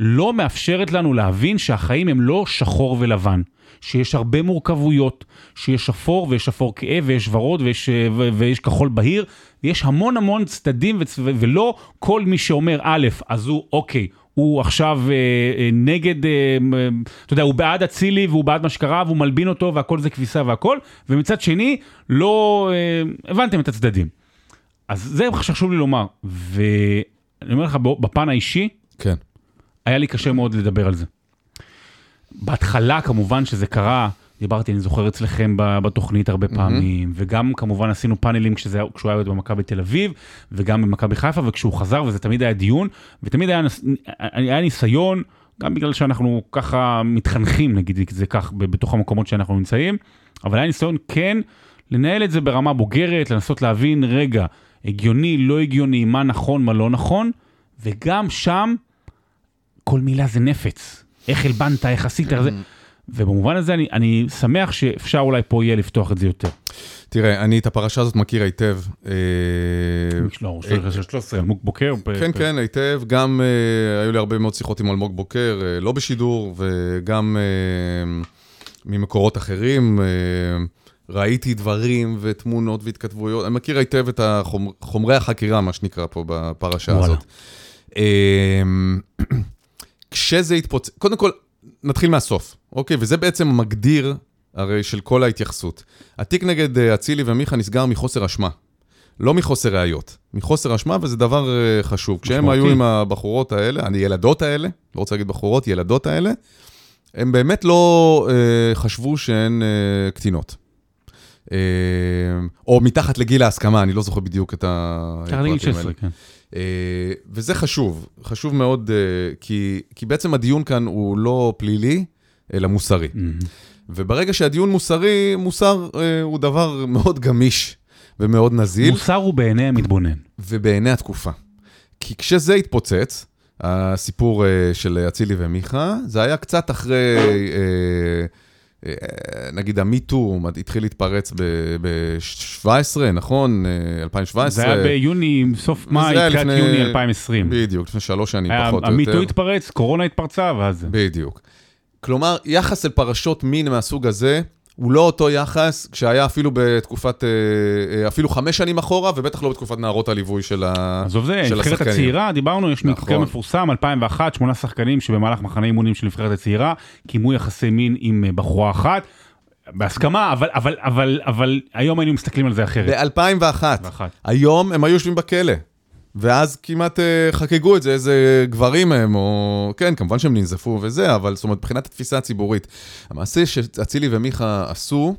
A: לא מאפשרת לנו להבין שהחיים הם לא שחור ולבן. שיש הרבה מורכבויות, שיש אפור ויש אפור כהה ויש ורוד ויש, ו- ויש כחול בהיר, ויש המון המון צדדים וצ... ולא כל מי שאומר א', אז הוא אוקיי, הוא עכשיו אה, אה, נגד, אה, אה, אתה יודע, הוא בעד אצילי והוא בעד מה שקרה והוא מלבין אותו והכל זה כביסה והכל, ומצד שני, לא אה, הבנתם את הצדדים. אז זה מה שחשוב לי לומר, ואני אומר לך, בפן האישי,
B: כן.
A: היה לי קשה מאוד לדבר על זה. בהתחלה כמובן שזה קרה, דיברתי, אני זוכר אצלכם בתוכנית הרבה פעמים, וגם כמובן עשינו פאנלים כשזה, כשהוא היה עוד במכבי תל אביב, וגם במכבי חיפה, וכשהוא חזר, וזה תמיד היה דיון, ותמיד היה, היה ניסיון, גם בגלל שאנחנו ככה מתחנכים, נגיד את זה כך, בתוך המקומות שאנחנו נמצאים, אבל היה ניסיון כן לנהל את זה ברמה בוגרת, לנסות להבין, רגע, הגיוני, לא הגיוני, מה נכון, מה לא נכון, וגם שם, כל מילה זה נפץ. איך הלבנת, איך עשית, איך זה... ובמובן הזה אני, אני שמח שאפשר אולי פה יהיה לפתוח את זה יותר.
B: תראה, אני את הפרשה הזאת מכיר היטב. אה,
A: לא, 13, אלמוג בוקר.
B: כן, כן, היטב. גם אה, היו לי הרבה מאוד שיחות עם אלמוג בוקר, אה, לא בשידור, וגם ממקורות אחרים. ראיתי דברים ותמונות והתכתבויות, אני מכיר היטב את החומר, חומרי החקירה, מה שנקרא פה בפרשה
A: וואלה.
B: הזאת. אה, כשזה התפוצץ, קודם כל, נתחיל מהסוף, אוקיי? וזה בעצם מגדיר הרי של כל ההתייחסות. התיק נגד אה, אצילי ומיכה נסגר מחוסר אשמה. לא מחוסר ראיות, מחוסר אשמה, וזה דבר אה, חשוב. כשהם. היו עם הבחורות האלה, הילדות האלה, לא רוצה להגיד בחורות, ילדות האלה, הם באמת לא אה, חשבו שהן אה, קטינות. אה, או מתחת לגיל ההסכמה, אני לא זוכר בדיוק את הפרטים
A: 16,
B: האלה.
A: כן.
B: אה, וזה חשוב, חשוב מאוד, אה, כי, כי בעצם הדיון כאן הוא לא פלילי, אלא מוסרי.
A: מהמם.
B: וברגע שהדיון מוסרי, מוסר הוא דבר מאוד גמיש ומאוד נזיל,
A: מוסר הוא בעיני המתבונן.
B: ובעיני התקופה. כי כשזה התפוצץ, הסיפור של אצילי ומיכה, זה היה קצת אחרי, נגיד המיטו התחיל להתפרץ ב-17, נכון? אה, 2017.
A: זה היה ביוני, סוף מאי, תחילת יוני 2020.
B: בדיוק, לפני שלוש שנים פחות או יותר.
A: המיטו התפרץ, קורונה התפרצה, ואז...
B: בדיוק. כלומר, יחס אל פרשות מין מהסוג הזה, הוא לא אותו יחס כשהיה אפילו בתקופת, אה, אה, אפילו חמש שנים אחורה, ובטח לא בתקופת נערות הליווי של ה-
A: עזוב זה, נבחרת
B: השחקנים.
A: הצעירה, דיברנו, יש מקרה
B: נכון.
A: מפורסם, 2001, שמונה שחקנים שבמהלך מחנה אימונים של נבחרת הצעירה, קיימו יחסי מין עם אה, בחורה אחת, בהסכמה, אבל, אבל, אבל, אבל היום היינו מסתכלים על זה אחרת.
B: ב-2001.
A: ואחת.
B: היום הם היו יושבים בכלא. ואז כמעט אה, חגגו את זה, איזה גברים הם, או... כן, כמובן שהם ננזפו וזה, אבל זאת אומרת, מבחינת התפיסה הציבורית. המעשה שאצילי ומיכה עשו,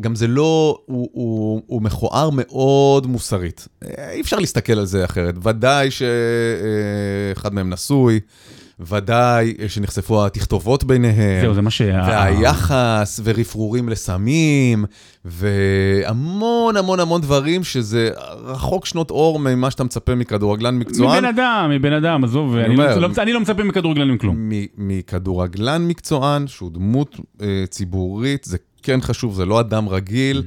B: גם זה לא, הוא, הוא, הוא מכוער מאוד מוסרית. אה, אי אפשר להסתכל על זה אחרת. ודאי שאחד מהם נשוי, ודאי שנחשפו התכתובות ביניהם.
A: זהו, זה מה שה...
B: והיחס, ורפרורים לסמים, והמון המון המון דברים שזה רחוק שנות אור ממה שאתה מצפה מכדורגלן מקצוען.
A: מבן אדם, מבן אדם, עזוב, אני
B: אומר,
A: לא, לא, אני לא מצפה מכדורגלנים כלום.
B: מכדורגלן מקצוען, שהוא דמות אה, ציבורית, זה כן חשוב, זה לא אדם רגיל,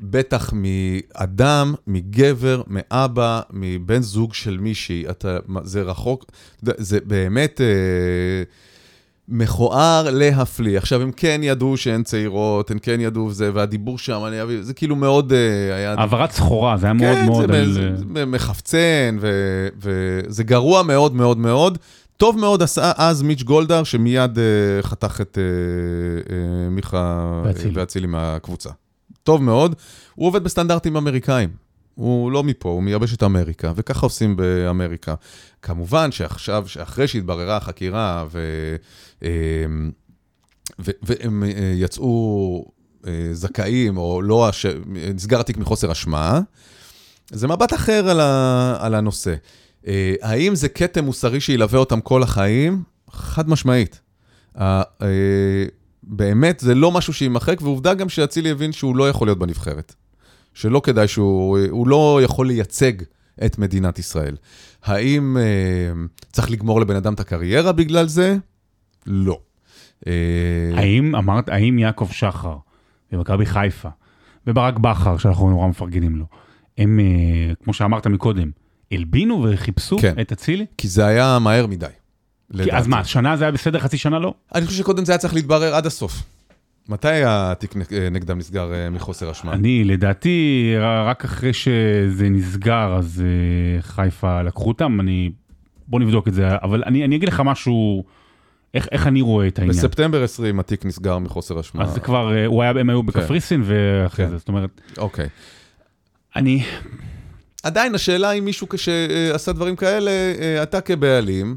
B: בטח מאדם, מגבר, מאבא, מבן זוג של מישהי, אתה, זה רחוק, זה באמת אה, מכוער להפליא. עכשיו, הם כן ידעו שהן צעירות, הם כן ידעו זה, והדיבור שם, אני אביא, זה כאילו מאוד אה, היה...
A: העברת סחורה, זה היה מאוד
B: כן,
A: מאוד
B: זה,
A: על...
B: זה, זה מחפצן, ו- וזה גרוע מאוד מאוד מאוד. טוב מאוד עשה אז מיץ' גולדהר, שמיד uh, חתך את uh, uh, מיכה.
A: ואצילי
B: מהקבוצה. טוב מאוד. הוא עובד בסטנדרטים אמריקאים. הוא לא מפה, הוא מיבשת אמריקה, וככה עושים באמריקה. כמובן שעכשיו, שאחרי שהתבררה החקירה, ו, אה, ו, והם אה, יצאו אה, זכאים, או לא, אש... נסגר התיק מחוסר אשמה, זה מבט אחר על, ה, על הנושא. אה, האם זה כתם מוסרי שילווה אותם כל החיים? חד משמעית. באמת, זה לא משהו שיימחק, ועובדה גם שאצילי הבין שהוא לא יכול להיות בנבחרת. שלא כדאי שהוא, הוא לא יכול לייצג את מדינת ישראל. האם אה, צריך לגמור לבן אדם את הקריירה בגלל זה? לא. אה,
A: האם אמרת, האם יעקב שחר ומכבי חיפה וברק בכר, שאנחנו נורא מפרגנים לו, הם, אה, כמו שאמרת מקודם, הלבינו וחיפשו
B: כן.
A: את אצילי?
B: כי זה היה מהר מדי.
A: כי-
B: לדעתי.
A: אז מה, שנה זה היה בסדר, חצי שנה לא?
B: אני חושב שקודם זה היה צריך להתברר עד הסוף. מתי התיק אה, נגדם נסגר אה, מחוסר אשמה?
A: אני, לדעתי, רק אחרי שזה נסגר, אז אה, חיפה לקחו אותם, אני... בוא נבדוק את זה, אבל אני, אני אגיד לך משהו, איך, איך אני רואה את העניין.
B: בספטמבר 20 התיק נסגר מחוסר אשמה.
A: אז זה כבר, הוא היה, הם היו בקפריסין, ואחרי
B: כן.
A: זה, זאת אומרת,
B: אוקיי.
A: אני,
B: עדיין השאלה אם מישהו שעשה דברים כאלה, אתה כבעלים,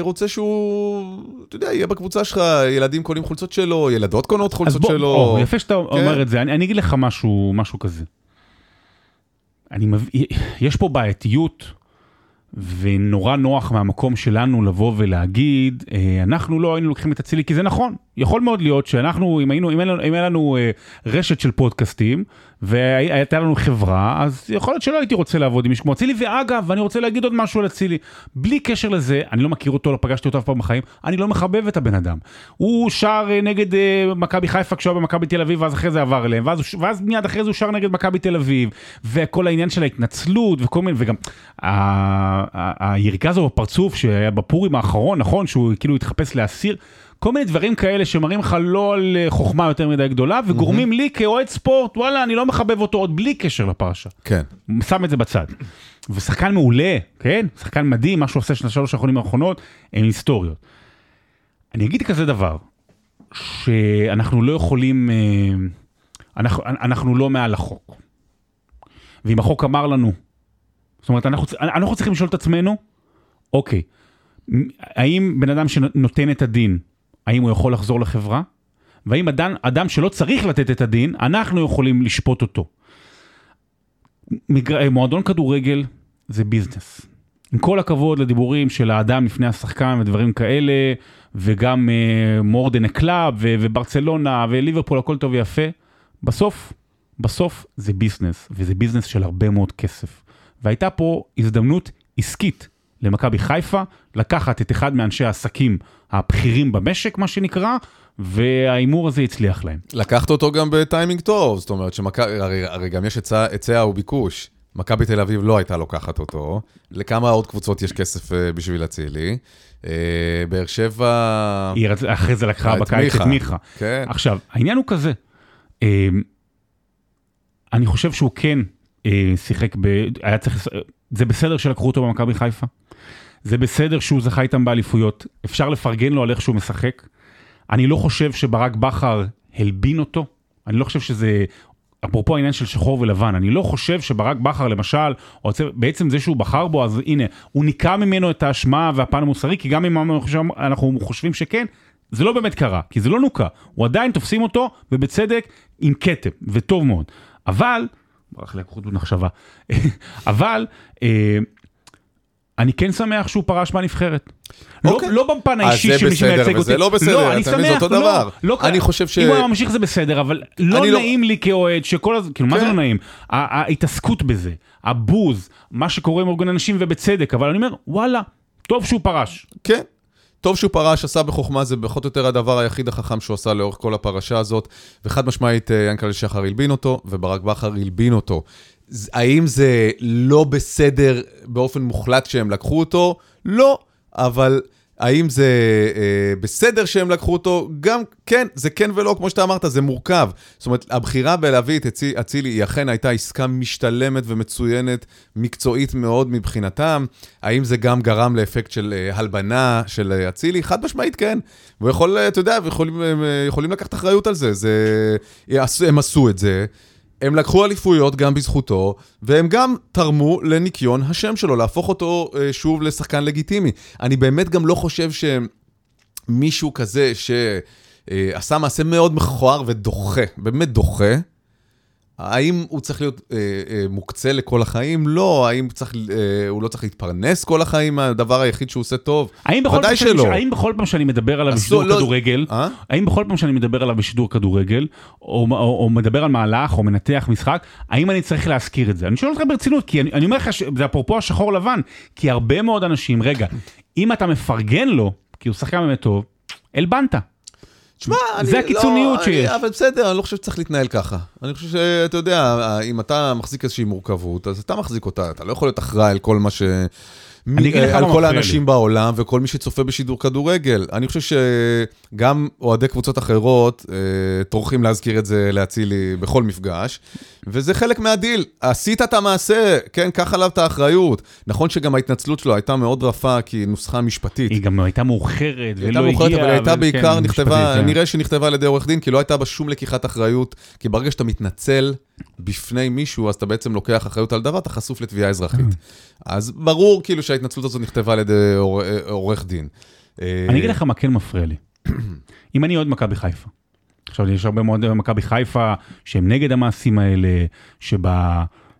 B: רוצה שהוא, אתה יודע, יהיה בקבוצה שלך, ילדים קונים חולצות שלו, ילדות קונות חולצות
A: בוא,
B: שלו.
A: או, יפה שאתה
B: כן.
A: אומר את זה, אני, אני אגיד לך משהו, משהו כזה. אני מביא, יש פה בעייתיות, ונורא נוח מהמקום שלנו לבוא ולהגיד, אה, אנחנו לא היינו לוקחים את אצילי, כי זה נכון. יכול מאוד להיות שאנחנו, אם היינו, אם היה לנו, אם היה לנו אה, רשת של פודקאסטים, והייתה לנו חברה, אז יכול להיות שלא הייתי רוצה לעבוד עם מישהו כמו אצילי, ואגב, ואני רוצה להגיד עוד משהו על אצילי, בלי קשר לזה, אני לא מכיר אותו, לא פגשתי אותו אף פעם בחיים, אני לא מחבב את הבן אדם. הוא שר אה, נגד אה, מכבי חיפה כשהוא היה במכבי תל אביב, ואז אחרי זה עבר אליהם, ואז, ואז מיד אחרי זה הוא שר נגד מכבי תל אביב, וכל העניין של ההתנצלות, וכל מיני, וגם היריקה הזו בפרצוף שהיה בפורים האחרון, נכון, שהוא כאילו התחפש לאסיר. כל מיני דברים כאלה שמראים לך לא על אה, חוכמה יותר מדי גדולה, וגורמים לי כאוהד ספורט, וואלה, אני לא מחבב אותו עוד בלי קשר לפרשה.
B: כן.
A: שם את זה בצד. ושחקן מעולה, כן? שחקן מדהים, מה שהוא עושה של השלוש האחרונים האחרונות, הם היסטוריות. אני אגיד כזה דבר, שאנחנו לא יכולים, אה, אנחנו, אנחנו לא מעל החוק. ואם החוק אמר לנו, זאת אומרת, אנחנו, אנחנו צריכים לשאול את עצמנו, אוקיי, האם בן אדם שנותן את הדין, האם הוא יכול לחזור לחברה? והאם אדם, אדם שלא צריך לתת את הדין, אנחנו יכולים לשפוט אותו. מגר... מועדון כדורגל זה ביזנס. עם כל הכבוד לדיבורים של האדם לפני השחקן ודברים כאלה, וגם uh, more than a club ו- וברצלונה וליברפול, הכל טוב ויפה, בסוף, בסוף זה ביזנס, וזה ביזנס של הרבה מאוד כסף. והייתה פה הזדמנות עסקית למכבי חיפה לקחת את אחד מאנשי העסקים הבכירים במשק, מה שנקרא, וההימור הזה הצליח להם.
B: לקחת אותו גם בטיימינג טוב, זאת אומרת שמכבי, הרי, הרי גם יש היצע היצע וביקוש. מכבי תל אביב לא הייתה לוקחת אותו. לכמה עוד קבוצות יש כסף אה, בשביל אצילי? אה, באר שבע...
A: היא רצ... אחרי זה לקחה
B: את
A: בקיץ את
B: מיכה. כן.
A: עכשיו, העניין הוא כזה, אה, אני חושב שהוא כן אה, שיחק ב... היה צריך... זה בסדר שלקחו אותו במכבי חיפה, זה בסדר שהוא זכה איתם באליפויות, אפשר לפרגן לו על איך שהוא משחק. אני לא חושב שברק בכר הלבין אותו, אני לא חושב שזה... אפרופו העניין של שחור ולבן, אני לא חושב שברק בכר למשל, או בעצם זה שהוא בחר בו, אז הנה, הוא ניקה ממנו את האשמה והפן המוסרי, כי גם אם אנחנו חושבים שכן, זה לא באמת קרה, כי זה לא נוקה, הוא עדיין תופסים אותו, ובצדק, עם כתם, וטוב מאוד. אבל, ברח לי החוט במחשבה, אבל, אה, אני כן שמח שהוא פרש מהנבחרת. לא,
B: אוקיי.
A: לא בפן
B: אז
A: האישי
B: זה
A: של מי
B: בסדר
A: שמייצג אותי.
B: וזה לא בסדר,
A: אני
B: אתה מבין, זה
A: שמח,
B: אותו
A: לא,
B: דבר.
A: לא,
B: אני חושב ש-
A: אם הוא היה ממשיך זה בסדר, אבל לא
B: אני לא-
A: נעים לי כאוהד שכל הזמן, כאילו מה זה
B: כן.
A: לא נעים? ההתעסקות בזה, הבוז, מה שקורה עם ארגון אנשים ובצדק, אבל אני אומר, וואלה, טוב שהוא פרש.
B: כן. טוב שהוא פרש, עשה בחוכמה, זה פחות או יותר הדבר היחיד החכם שהוא עשה לאורך כל הפרשה הזאת, וחד משמעית אה, ינקלה שחר הלבין אותו, וברק בכר הלבין אותו. האם זה לא בסדר באופן מוחלט שהם לקחו אותו? לא, אבל האם זה אה, בסדר שהם לקחו אותו? גם כן, זה כן ולא, כמו שאתה אמרת, זה מורכב. זאת אומרת, הבחירה בלהביא את אצי- אצילי היא אכן הייתה עסקה משתלמת ומצוינת, מקצועית מאוד מבחינתם. האם זה גם גרם לאפקט של אה, הלבנה של אה, אצילי? חד משמעית כן. הוא יכול, אה, אתה יודע, יכולים, הם, אה, יכולים לקחת אחריות על זה. זה... הם עשו את זה. הם לקחו אליפויות גם בזכותו, והם גם תרמו לניקיון השם שלו, להפוך אותו אה, שוב לשחקן לגיטימי. אני באמת גם לא חושב שמישהו כזה שעשה מעשה מאוד מכוער ודוחה, באמת דוחה, האם הוא צריך להיות אה, אה, מוקצה לכל החיים? לא. האם צריך, אה, הוא לא צריך להתפרנס כל החיים מהדבר היחיד שהוא עושה טוב?
A: האם בכל,
B: ודאי
A: שאני,
B: שלא.
A: האם בכל פעם שאני מדבר עליו בשידור
B: לא-
A: כדורגל,
B: אה?
A: האם בכל פעם שאני מדבר עליו בשידור כדורגל, או, או, או מדבר על מהלך, או מנתח משחק, האם אני צריך להזכיר את זה? אני שואל אותך ברצינות, כי אני, אני אומר לך, ש- זה אפרופו השחור לבן, כי הרבה מאוד אנשים, רגע, אם אתה מפרגן לו, כי הוא שחקן באמת טוב, הלבנת.
B: תשמע, אני...
A: זה הקיצוניות
B: לא,
A: שיש.
B: אני, אבל בסדר, אני לא חושב שצריך להתנהל ככה. אני חושב שאתה יודע, אם אתה מחזיק איזושהי מורכבות, אז אתה מחזיק אותה, אתה לא יכול להיות אחראי על כל מה ש...
A: לך
B: על כל האנשים. בעולם וכל מי שצופה בשידור כדורגל. אני חושב שגם אוהדי קבוצות אחרות אה, טורחים להזכיר את זה לאצילי בכל מפגש, וזה חלק מהדיל. עשית את המעשה, כן, קח עליו את האחריות. נכון שגם ההתנצלות שלו הייתה מאוד רפה, כי היא נוסחה משפטית.
A: היא גם הייתה מאוחרת, ולא
B: הייתה
A: הגיעה.
B: מאוחרת, אבל הייתה
A: וכן,
B: בעיקר נכתבה,
A: כן.
B: נראה שהיא נכתבה על ידי עורך דין, כי לא הייתה בה שום לקיחת אחריות, כי ברגע שאתה מתנצל בפני מישהו, אז אתה בעצם לוקח אחריות על דבר, אתה חשוף לתביעה אזרחית. אז ברור כאילו שההתנצלות הזאת נכתבה על ידי עור- עורך דין.
A: אני אגיד לך מה כן מפריע לי. אם אני אוהד מכבי חיפה, עכשיו יש הרבה מאוד מכבי חיפה שהם נגד המעשים האלה,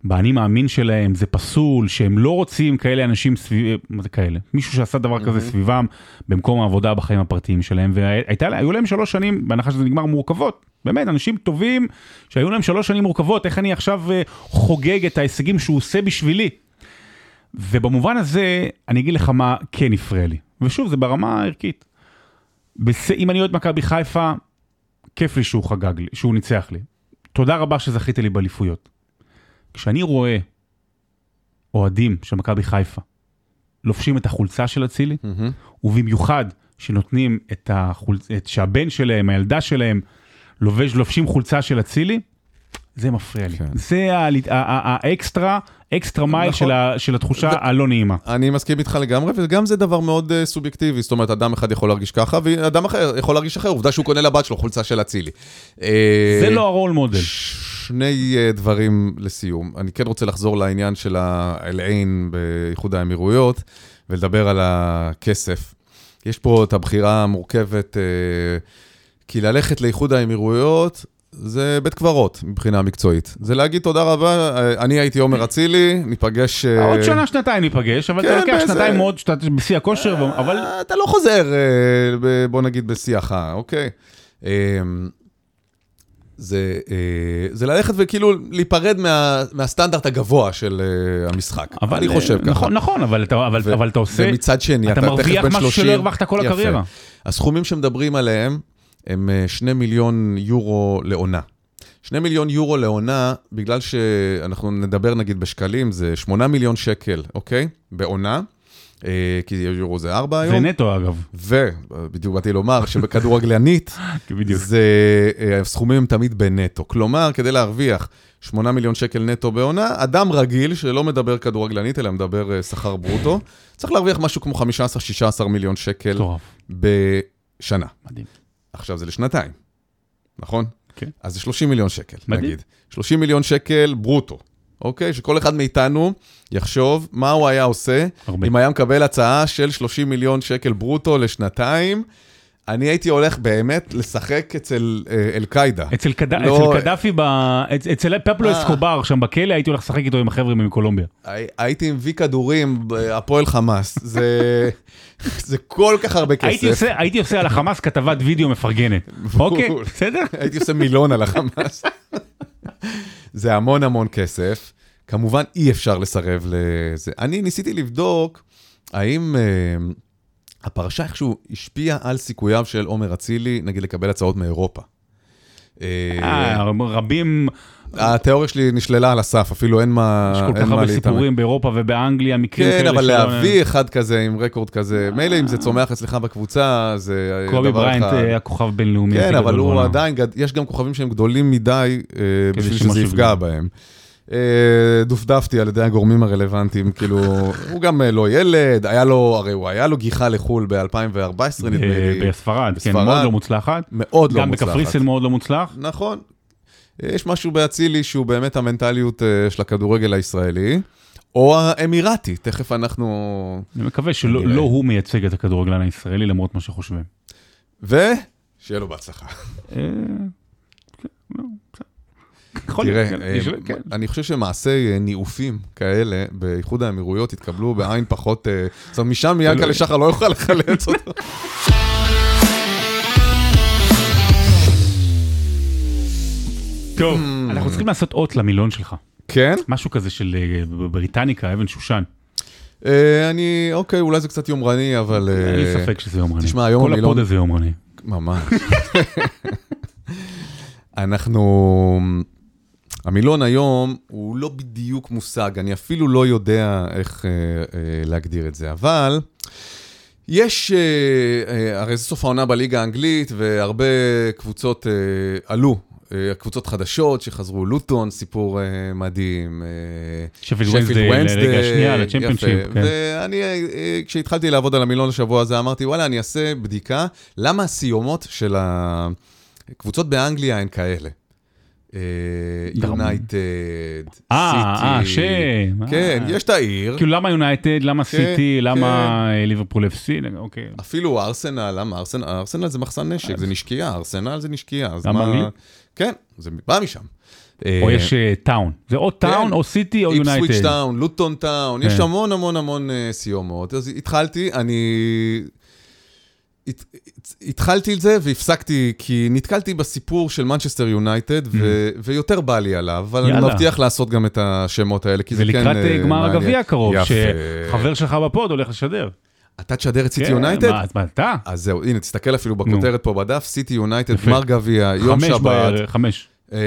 A: שבאני מאמין שלהם זה פסול, שהם לא רוצים כאלה אנשים סביב, מה זה כאלה? מישהו שעשה דבר כזה סביבם במקום העבודה בחיים הפרטיים שלהם, והיו להם שלוש שנים, בהנחה שזה נגמר מורכבות, באמת, אנשים טובים שהיו להם שלוש שנים מורכבות, איך אני עכשיו אה, חוגג את ההישגים שהוא עושה בשבילי. ובמובן הזה, אני אגיד לך מה כן הפריע לי. ושוב, זה ברמה הערכית. בס... אם אני אוהד מכבי חיפה, כיף לי שהוא חגג לי, שהוא ניצח לי. תודה רבה שזכית לי באליפויות. כשאני רואה אוהדים של מכבי חיפה לובשים את החולצה של אצילי,
B: מהמם.
A: ובמיוחד שנותנים את החולצה, את שהבן שלהם, הילדה שלהם, לובש, לובשים חולצה של אצילי, זה מפריע לי.
B: כן.
A: זה ה extra, extra mile
B: נכון.
A: של ה- של התחושה
B: זה-
A: הלא נעימה.
B: אני מסכים איתך לגמרי, וגם זה דבר מאוד uh, סובייקטיבי, זאת אומרת, אדם אחד יכול להרגיש ככה, ואדם אחר יכול להרגיש אחר, עובדה שהוא קונה לבת שלו חולצה של אצילי. אה,
A: זה לא הרול מודל.
B: שני אה, דברים לסיום. אני כן רוצה לחזור לעניין של האל-עין באיחוד האמירויות, ולדבר על הכסף. יש פה את הבחירה המורכבת, אה, כי ללכת לאיחוד האמירויות זה בית קברות מבחינה מקצועית. זה להגיד תודה רבה, אה, אני הייתי עומר אצילי, ניפגש...
A: עוד שנה, שנתיים ניפגש, אבל
B: כן,
A: אתה לוקח
B: באיזה-
A: שנתיים מאוד שאתה בשיא הכושר, אבל
B: אתה לא חוזר, בוא נגיד, בשיח, אוקיי? אה, זה, אה, זה ללכת וכאילו להיפרד מה, מהסטנדרט הגבוה של אה, המשחק.
A: אבל,
B: אני חושב
A: אה,
B: ככה.
A: נכון, נכון, אבל אתה, אבל,
B: ו-
A: אבל אתה עושה,
B: ומצד שני,
A: אתה
B: אתה תכף
A: מרוויח
B: בן
A: משהו
B: 30.
A: שלא הרווחת כל
B: יפה.
A: הקריירה.
B: הסכומים שמדברים עליהם הם אה, שני מיליון יורו לעונה. שני מיליון יורו לעונה, בגלל שאנחנו נדבר נגיד בשקלים, זה שמונה מיליון שקל, אוקיי? בעונה, אה, כי יורו זה ארבע היום.
A: זה נטו אגב,
B: ובדיוק באתי לומר שבכדורגלנית,
A: בדיוק.
B: זה, אה, הסכומים תמיד בנטו. כלומר, כדי להרוויח 8 מיליון שקל נטו בעונה, אדם רגיל שלא מדבר כדורגלנית, אלא מדבר אה, שכר ברוטו, צריך להרוויח משהו כמו 15-16 מיליון שקל בשנה.
A: מדהים.
B: עכשיו זה לשנתיים, נכון?
A: כן.
B: אז זה 30 מיליון שקל,
A: מדהים.
B: נגיד. 30 מיליון שקל ברוטו, אוקיי? שכל אחד מאיתנו יחשוב מה הוא היה עושה
A: הרבה.
B: אם היה מקבל הצעה של 30 מיליון שקל ברוטו לשנתיים. אני הייתי הולך באמת לשחק אצל אה, אל-קאידה.
A: אצל
B: לא-
A: אצל קדאפי, ב- אצל פפלו
B: אה.
A: אסקובר שם בכלא, הייתי הולך לשחק איתו עם החבר'ה מקולומביה.
B: הי- הייתי מביא כדורים בהפועל חמאס. זה, זה כל כך הרבה כסף.
A: הייתי עושה- הייתי עושה על החמאס כתבת וידאו מפרגנת. אוקיי, בסדר?
B: הייתי עושה מילון על החמאס. זה המון המון כסף. כמובן אי אפשר לסרב לזה. אני ניסיתי לבדוק האם אה, הפרשה איכשהו השפיעה על סיכוייו של עומר אצילי, נגיד לקבל הצעות מאירופה. אה,
A: אה, רבים,
B: התיאוריה שלי נשללה על הסף, אפילו אין מה
A: יש כל כך הרבה
B: להתאמן.
A: סיפורים באירופה ובאנגליה, מקרים
B: כן,
A: כאלה
B: אבל
A: שלא-
B: להביא אחד כזה עם רקורד כזה, מילא אם זה צומח אצלך בקבוצה, זה
A: קובי
B: דבר
A: בריינט
B: אחד.
A: היה כוכב בינלאומי.
B: כן, אבל הוא. עדיין, יש גם כוכבים שהם גדולים מדי אה, בשביל שזה יפגע. בהם. אה, דופדפתי על ידי הגורמים הרלוונטיים, כאילו, הוא גם אה, לא ילד, היה לו, הרי הוא היה לו גיחה לחו"ל ב-2014, נדמה
A: אה,
B: לי.
A: בספרד, כן. מאוד לא מוצלחת.
B: מאוד לא
A: גם
B: מוצלחת.
A: בקפריסין מאוד לא מוצלח.
B: נכון. יש משהו באצילי שהוא באמת המנטליות אה, של הכדורגל הישראלי, או האמירתי, תכף אנחנו...
A: אני מקווה שלא. לא הוא מייצג את הכדורגלן הישראלי, למרות מה שחושבים.
B: ושיהיה לו בהצלחה.
A: אה, כן, לא,
B: תראה,
A: כן,
B: אה,
A: כן.
B: אני חושב שמעשי ניאופים כאלה באיחוד האמירויות התקבלו בעין פחות... זאת אומרת, משם ינקלה שחר לא יוכל לחלץ אותו.
A: טוב. אנחנו צריכים לעשות אות למילון שלך.
B: כן?
A: משהו כזה של אה, בריטניקה, אבן שושן.
B: אה, אני, אוקיי, אולי זה קצת יומרני, אבל... אה,
A: אין לי ספק שזה יומרני.
B: תשמע, היום
A: כל
B: המילון-
A: הפוד הזה יומרני.
B: ממש. אנחנו... המילון היום הוא לא בדיוק מושג, אני אפילו לא יודע איך אה, אה, להגדיר את זה, אבל יש, אה, אה, הרי זה סוף העונה בליגה האנגלית, והרבה קבוצות אה, עלו. אה, קבוצות חדשות שחזרו, לוטון, סיפור אה, מדהים. אה,
A: שפילד וונסדיי לליגה השנייה, לצ'מפיונשיפ. כן.
B: ואני, כשהתחלתי לעבוד על המילון השבוע הזה, אמרתי, וואלה, אני אעשה בדיקה, למה הסיומות של הקבוצות באנגליה הן כאלה? יונייטד,
A: אה, אה, שם.
B: כן,
A: אה.
B: יש את העיר.
A: כאילו למה יונייטד, למה
B: כן,
A: סיטי, למה
B: כן.
A: אה, ליברפול אפסי, אוקיי.
B: אפילו ארסנל, למה ארסנל? ארסנל זה מחסן נשק, זה נשקייה, ארסנל זה נשקייה. אז
A: גם
B: מה-
A: באנגלית?
B: כן, זה בא משם.
A: או יש אה, Town. זה או Town, או City, או
B: איפסוויץ'
A: יונייטד.
B: Town, לוטון טאון, יש
A: כן.
B: המון המון המון אה, סיומות. אז התחלתי, אני... הת- הת- התחלתי את זה והפסקתי, כי נתקלתי בסיפור של מנצ'סטר יונייטד, ו- ויותר בא לי עליו, אבל אני
A: Mm.
B: מבטיח לעשות גם את השמות האלה, כי זה כן
A: ולקראת אה,
B: אה,
A: גמר
B: מעניין.
A: הגביע הקרוב. שחבר שלך בפוד הולך לשדר.
B: אתה תשדר את סיטי
A: כן,
B: יונייטד?
A: מה, אז מה, אתה?
B: אז זהו, הנה, תסתכל אפילו בכותרת פה בדף, סיטי יונייטד. גמר גביע, יום
A: חמש
B: שבת.
A: בערב, חמש.
B: אה,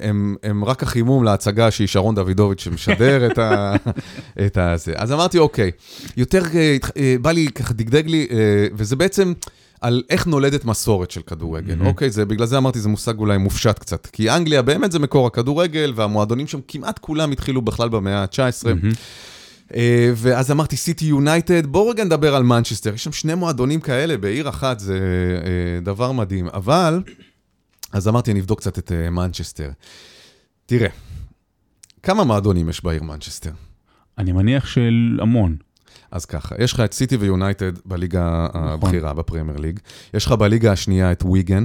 B: הם, הם רק החימום להצגה שהיא שרון דוידוביץ' שמשדר את, ה, את הזה. אז אמרתי, אוקיי, יותר אה, אה, בא לי, ככה דגדג לי, וזה בעצם על איך נולדת מסורת של כדורגל,
A: Mhm.
B: אוקיי? זה, בגלל זה אמרתי, זה מושג אולי מופשט קצת. כי אנגליה באמת זה מקור הכדורגל, והמועדונים שם כמעט כולם התחילו בכלל במאה ה-19.
A: מהמם.
B: אה, ואז אמרתי, סיטי יונייטד, בואו רגע נדבר על מנצ'סטר. יש שם שני מועדונים כאלה בעיר אחת, זה דבר מדהים. אבל, אז אמרתי, אני אבדוק קצת את אה, מנצ'סטר. תראה, כמה מועדונים יש בעיר מנצ'סטר?
A: אני מניח של המון.
B: אז ככה, יש לך את סיטי ויונייטד בליגה הבכירה, בפרמייר ליג. יש לך בליגה השנייה את ויגן,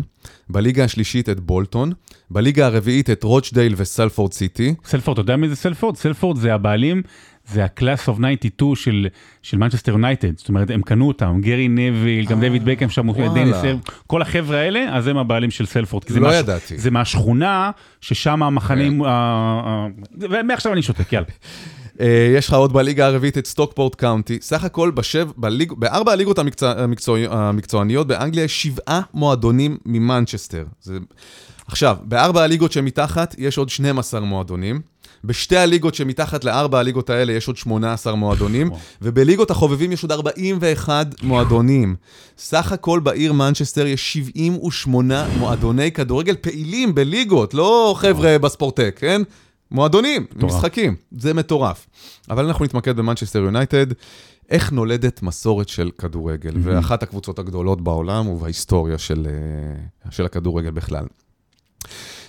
B: בליגה השלישית את בולטון, בליגה הרביעית את רוצ'דייל וסלפורד סיטי.
A: סלפורד, אתה יודע מי זה סלפורד? סלפורד זה הבעלים, זה ה Class of 92 של, של מנצ'סטר יונייטד. זאת אומרת, הם קנו אותם, גרי נוויל, גם דויד בקאם שם. דניס, כל החבר'ה האלה, אז הם הבעלים של סלפורד.
B: לא ידעתי.
A: זה מהשכונה ששם המחנים, אה, אה, ומעכשיו אני שותק, יאללה.
B: אה, יש לך עוד בליגה הרביעית את סטוקפורט קאונטי. סך הכל בשב, בליג, בארבע הליגות המקצוע, המקצוע, המקצועניות באנגליה יש שבעה מועדונים ממנצ'סטר. זה... עכשיו, בארבע הליגות שמתחת יש עוד 12 מועדונים. בשתי הליגות שמתחת לארבע הליגות האלה יש עוד 18 מועדונים. ובליגות החובבים יש עוד 41 מועדונים. סך הכל בעיר מנצ'סטר יש 78 מועדוני כדורגל פעילים בליגות, לא חבר'ה בספורטק, כן? מועדונים,
A: מטורף.
B: משחקים, זה מטורף. אבל אנחנו נתמקד במנצ'סטר יונייטד. איך נולדת מסורת של כדורגל, ואחת הקבוצות הגדולות בעולם ובהיסטוריה של, אה, של הכדורגל בכלל.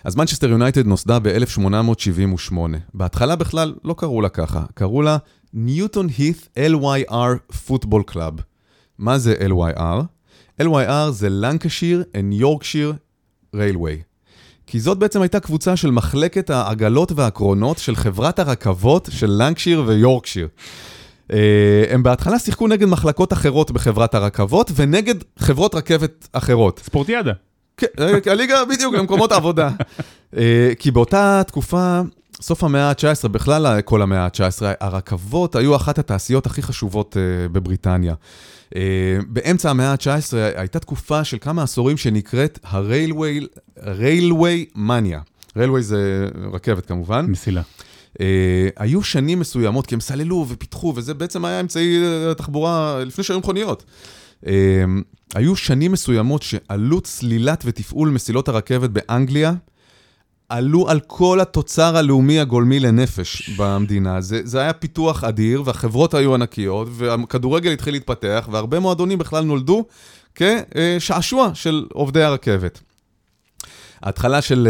B: אז מנצ'סטר יונייטד נוסדה ב-1878. בהתחלה בכלל לא קראו לה ככה, קראו לה Newton Heath LYR Football Club. מה זה LYR? LYR זה Lancashire and Yorkshire Railway. כי זאת בעצם הייתה קבוצה של מחלקת העגלות והקרונות של חברת הרכבות של לנקשיר ויורקשיר. אה, הם בהתחלה שיחקו נגד מחלקות אחרות בחברת הרכבות ונגד חברות רכבת אחרות.
A: ספורטיאדה.
B: כן, אה, הליגה בדיוק במקומות עבודה. אה, כי באותה תקופה, סוף המאה ה-19, בכלל כל המאה ה-19, הרכבות היו אחת התעשיות הכי חשובות אה, בבריטניה. באמצע המאה ה-19 הייתה תקופה של כמה עשורים שנקראת ה-Railway Mania. Railway זה רכבת כמובן.
A: מסילה.
B: Uh, היו שנים מסוימות, כי הם סללו ופיתחו, וזה בעצם היה אמצעי תחבורה לפני שהיו מכוניות. Uh, היו שנים מסוימות שעלות סלילת ותפעול מסילות הרכבת באנגליה עלו על כל התוצר הלאומי הגולמי לנפש במדינה. זה, זה היה פיתוח אדיר, והחברות היו ענקיות, והכדורגל התחיל להתפתח, והרבה מועדונים בכלל נולדו כשעשוע של עובדי הרכבת. ההתחלה של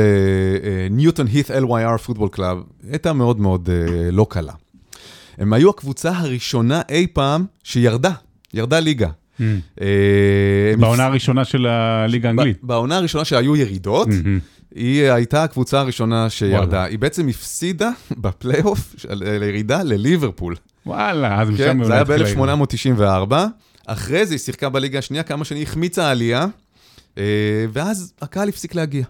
B: Newton Heath LYR Football Club הייתה מאוד מאוד uh, לא קלה. הם היו הקבוצה הראשונה אי פעם שירדה, ירדה ליגה.
A: Mm.
B: אה,
A: בעונה הראשונה של הליגה האנגלית.
B: בעונה הראשונה שהיו ירידות,
A: מהמם.
B: היא הייתה הקבוצה הראשונה שירדה.
A: וואלה.
B: היא בעצם הפסידה בפלייאוף של- לירידה לליברפול.
A: וואלה, אז משם...
B: כן, זה
A: אולי
B: היה
A: התחילה
B: ב-1894. אחרי זה היא שיחקה בליגה השנייה כמה שנים, החמיצה עלייה, אה, ואז הקהל הפסיק להגיע.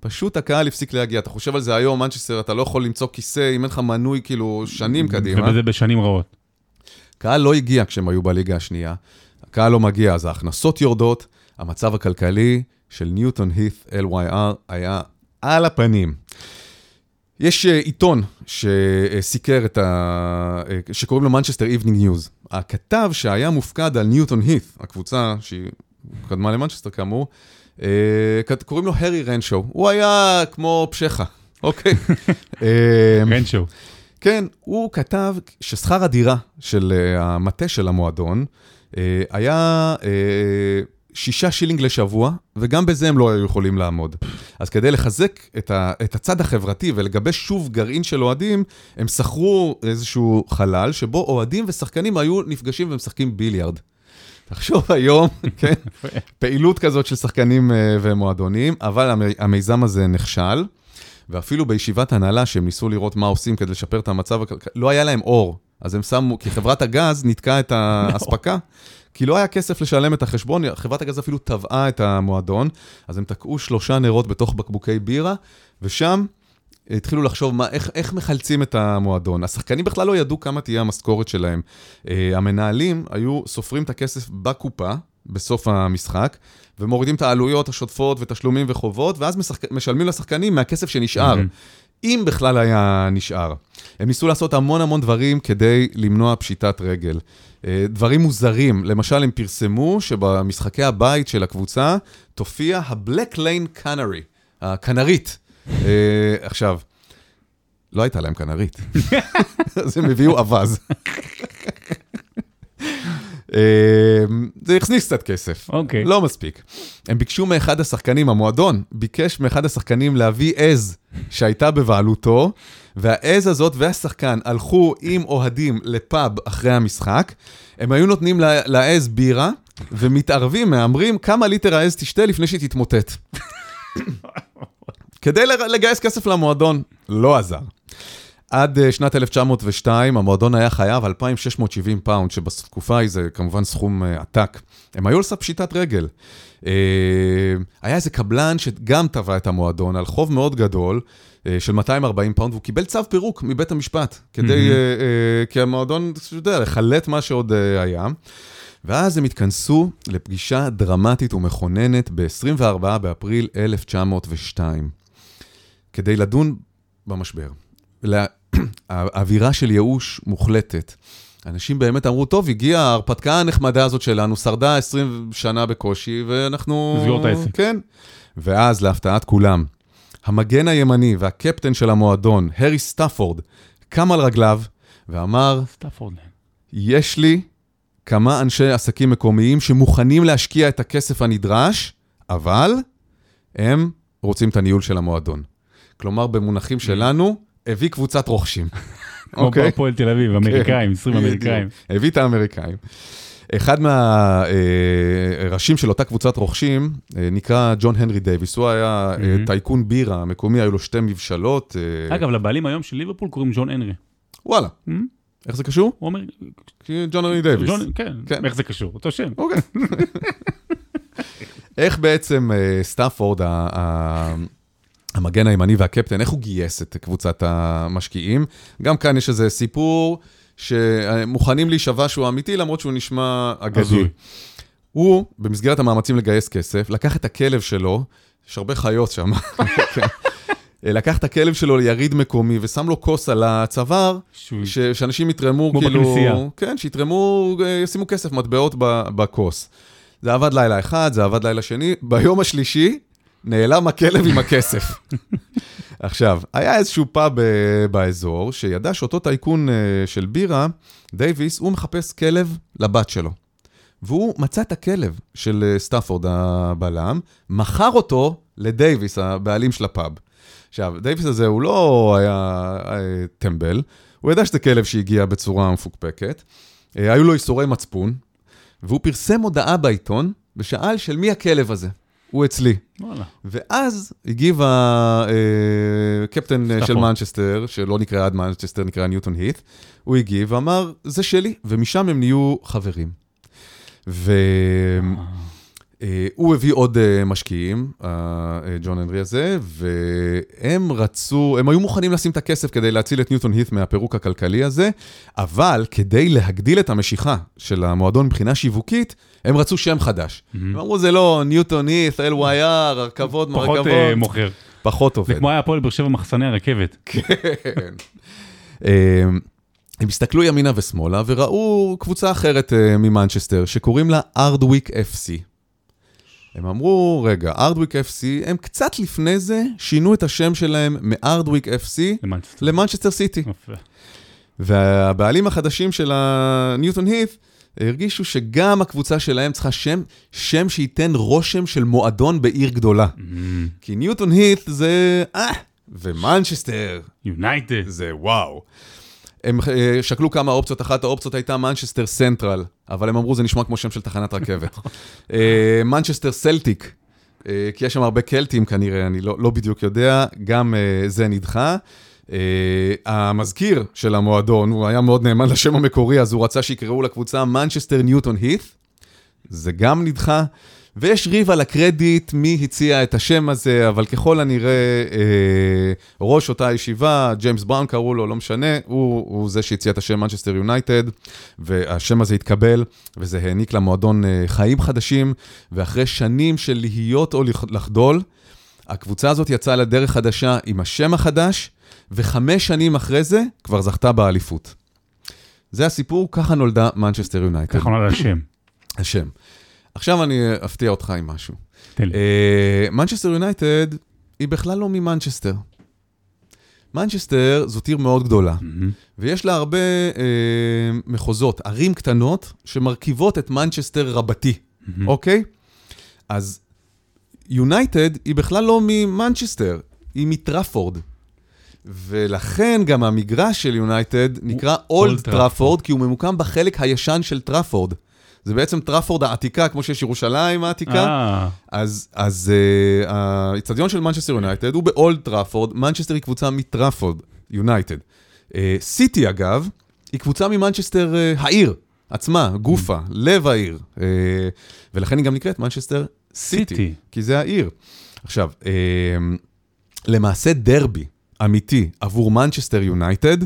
B: פשוט הקהל הפסיק להגיע. אתה חושב על זה היום, מנצ'סטר, אתה לא יכול למצוא כיסא אם אין לך מנוי כאילו שנים קדימה.
A: וזה בשנים רעות.
B: קהל לא הגיע כשהם היו בליגה השנייה, הקהל לא מגיע, אז ההכנסות יורדות, המצב הכלכלי של ניוטון הית LYR היה על הפנים. יש אה, עיתון שסיקר את ה... אה, שקוראים לו מנצ'סטר איבנינג ניוז. הכתב שהיה מופקד על ניוטון הית, הקבוצה שהיא קדמה למנצ'סטר כאמור, אה, קוראים לו הרי רנשו. הוא היה כמו פשחה, אוקיי?
A: רנצ'ו.
B: כן, הוא כתב ששכר הדירה של המטה של המועדון היה uh, שישה שילינג לשבוע, וגם בזה הם לא היו יכולים לעמוד. אז כדי לחזק את, ה, את הצד החברתי ולגבש שוב גרעין של אוהדים, הם שכרו איזשהו חלל שבו אוהדים ושחקנים היו נפגשים ומשחקים ביליארד. תחשוב היום, כן, פעילות כזאת של שחקנים uh, ומועדונים, אבל המ- המיזם הזה נכשל. ואפילו בישיבת הנהלה, שהם ניסו לראות מה עושים כדי לשפר את המצב הכלכלי, לא היה להם אור. אז הם שמו, כי חברת הגז ניתקה את האספקה, כי לא היה כסף לשלם את החשבון, חברת הגז אפילו תבעה את המועדון, אז הם תקעו שלושה נרות בתוך בקבוקי בירה, ושם התחילו לחשוב מה, איך, איך מחלצים את המועדון. השחקנים בכלל לא ידעו כמה תהיה המשכורת שלהם. Uh, המנהלים היו סופרים את הכסף בקופה, בסוף המשחק, ומורידים את העלויות השוטפות ותשלומים וחובות, ואז משחק... משלמים לשחקנים מהכסף שנשאר.
A: מהמם.
B: אם בכלל היה נשאר. הם ניסו לעשות המון המון דברים כדי למנוע פשיטת רגל. אה, דברים מוזרים, למשל הם פרסמו שבמשחקי הבית של הקבוצה תופיע ה-Black Lane Canary, הכנרית. אה, עכשיו, לא הייתה להם כנרית, אז הם הביאו אווז. אה, זה הכניס קצת כסף,
A: אוקיי.
B: לא מספיק. הם ביקשו מאחד השחקנים, המועדון ביקש מאחד השחקנים להביא עז שהייתה בבעלותו, והעז הזאת והשחקן הלכו עם אוהדים לפאב אחרי המשחק, הם היו נותנים לעז בירה, ומתערבים, מהמרים כמה ליטר העז תשתה לפני שהיא תתמוטט. כדי לגייס כסף למועדון, לא עזר. עד אה, שנת 1902 המועדון היה חייב 2,670 פאונד, שבתקופה ההיא זה כמובן סכום אה, עתק. הם היו על סף פשיטת רגל. אה, היה איזה קבלן שגם תבע את המועדון על חוב מאוד גדול של 240 פאונד, והוא קיבל צו פירוק מבית המשפט, כדי, כי המועדון, אתה יודע, לחלט מה שעוד היה. ואז הם התכנסו לפגישה דרמטית ומכוננת ב-24 באפריל 1902, כדי לדון במשבר. האווירה של ייאוש מוחלטת. אנשים באמת אמרו, טוב, הגיעה ההרפתקה הנחמדה הזאת שלנו, שרדה 20 שנה בקושי, ואנחנו...
A: נסגור את העסק.
B: כן. ואז, להפתעת כולם, המגן הימני והקפטן של המועדון, הארי סטאפורד, קם על רגליו ואמר,
A: סטאפורד.
B: יש לי כמה אנשי עסקים מקומיים שמוכנים להשקיע את הכסף הנדרש, אבל הם רוצים את הניהול של המועדון. כלומר, במונחים שלנו, הביא קבוצת רוכשים.
A: כמו
B: אוקיי?
A: בהפועל תל אביב, אמריקאים, 20
B: בדיוק.
A: אמריקאים.
B: הביא את האמריקאים. אחד מהראשים של אותה קבוצת רוכשים אה, נקרא ג'ון הנרי דייוויס, הוא היה אה,
A: מהמם.
B: טייקון בירה המקומי, היו לו שתי מבשלות. אה,
A: אגב, לבעלים היום של ליברפול קוראים ג'ון הנרי.
B: וואלה,
A: מהמם.
B: איך זה קשור?
A: הוא אומר,
B: ג'ון הנרי דייוויס.
A: כן,
B: כן.
A: איך זה קשור? אותו שם.
B: אוקיי. איך בעצם אה, סטאפורד, ה- ה- המגן הימני והקפטן, איך הוא גייס את קבוצת המשקיעים? גם כאן יש איזה סיפור שמוכנים להישבע שהוא אמיתי, למרות שהוא נשמע אגדי. הוא, במסגרת המאמצים לגייס כסף, לקח את הכלב שלו, יש הרבה חיות שם, כן. לקח את הכלב שלו ליריד מקומי ושם לו כוס על הצוואר, ש- שאנשים יתרמו,
A: כמו
B: כאילו...
A: בכנסייה.
B: כן, שיתרמו, אה, ישימו כסף, מטבעות בכוס. זה עבד לילה אחד, זה עבד לילה שני, ביום השלישי נעלם הכלב עם הכסף. עכשיו, היה איזשהו פאב באזור, שידע שאותו טייקון אה, של בירה, דייוויס, הוא מחפש כלב לבת שלו. והוא מצא את הכלב של אה, סטאפורד הבלם, מכר אותו לדייוויס, הבעלים של הפאב. עכשיו, דייוויס הזה הוא לא היה אה, טמבל, הוא ידע שזה כלב שהגיע בצורה מפוקפקת, היו לו איסורי מצפון, והוא פרסם הודעה בעיתון ושאל של מי הכלב הזה. הוא אצלי.
A: וואלה.
B: ואז הגיב הקפטן של
A: סטאפורד.
B: מנצ'סטר, שלא נקרא עוד מנצ'סטר, נקרא ניוטון הית', הוא הגיב ואמר, זה שלי, ומשם הם נהיו חברים. והוא הביא עוד אה, משקיעים, אה, אה, ג'ון הנרי הזה, והם רצו, הם היו מוכנים לשים את הכסף כדי להציל את ניוטון הית' מהפירוק הכלכלי הזה, אבל כדי להגדיל את המשיכה של המועדון מבחינה שיווקית, הם רצו שם חדש. הם אמרו, זה לא ניוטון הית', LYR, הרכבות,
A: פחות
B: מרכבות,
A: אה, מוכר.
B: פחות
A: זה
B: עובד.
A: כמו היה הפועל באר שבע מחסני הרכבת.
B: כן. אמ, הם הסתכלו ימינה ושמאלה וראו קבוצה אחרת אה, ממנצ'סטר שקוראים לה ארדוויק FC. הם אמרו, רגע, ארדוויק FC, הם קצת לפני זה שינו את השם שלהם מארדוויק FC
A: למנצ'סטר.
B: סיטי. והבעלים החדשים של הניוטון הית' הרגישו שגם הקבוצה שלהם צריכה שם, שם שייתן רושם של מועדון בעיר גדולה.
A: אמ,
B: כי ניוטון הית' זה אה, ומנצ'סטר
A: יונייטד.
B: זה וואו. הם אה, שקלו כמה אופציות, אחת האופציות הייתה מנצ'סטר סנטרל, אבל הם אמרו זה נשמע כמו שם של תחנת רכבת. אה, מנצ'סטר סלטיק, אה, כי יש שם הרבה קלטים כנראה, אני לא, לא בדיוק יודע, גם אה, זה נדחה. אה, המזכיר של המועדון, הוא היה מאוד נאמן לשם המקורי, אז הוא רצה שיקראו לקבוצה מנצ'סטר ניוטון הית', זה גם נדחה. ויש ריב על הקרדיט, מי הציע את השם הזה, אבל ככל הנראה, אה, ראש אותה ישיבה, ג'יימס בראון קראו לו, לא משנה, הוא, הוא זה שהציע את השם מנצ'סטר יונייטד, והשם הזה התקבל, וזה העניק למועדון אה, חיים חדשים, ואחרי שנים של להיות או לח- לחדול, הקבוצה הזאת יצאה לדרך חדשה עם השם החדש, וחמש שנים אחרי זה כבר זכתה באליפות. זה הסיפור, ככה נולדה מנצ'סטר יונייטד.
A: ככה נולד השם.
B: השם. עכשיו אני אפתיע אותך עם משהו. אה, מנצ'סטר יונייטד היא בכלל לא ממנצ'סטר. מנצ'סטר זאת עיר מאוד גדולה, ויש לה הרבה אה, מחוזות, ערים קטנות שמרכיבות את מנצ'סטר רבתי, אוקיי? אז יונייטד היא בכלל לא ממנצ'סטר, היא מטראפורד. ולכן גם המגרש של יונייטד נקרא אולד טראפורד, כי הוא ממוקם בחלק הישן של טראפורד. זה בעצם טראפורד העתיקה, כמו שיש ירושלים העתיקה.
A: אה,
B: אז, אז אה, האיצטדיון של מנצ'סטר יונייטד הוא באולד טראפורד, מנצ'סטר היא קבוצה מטראפורד יונייטד. אה, סיטי אגב, היא קבוצה ממנצ'סטר אה, העיר עצמה, גופה, לב העיר. אה, ולכן היא גם נקראת מנצ'סטר סיטי,
A: סיטי.
B: כי זה העיר. עכשיו, אה, למעשה דרבי אמיתי עבור מנצ'סטר יונייטד,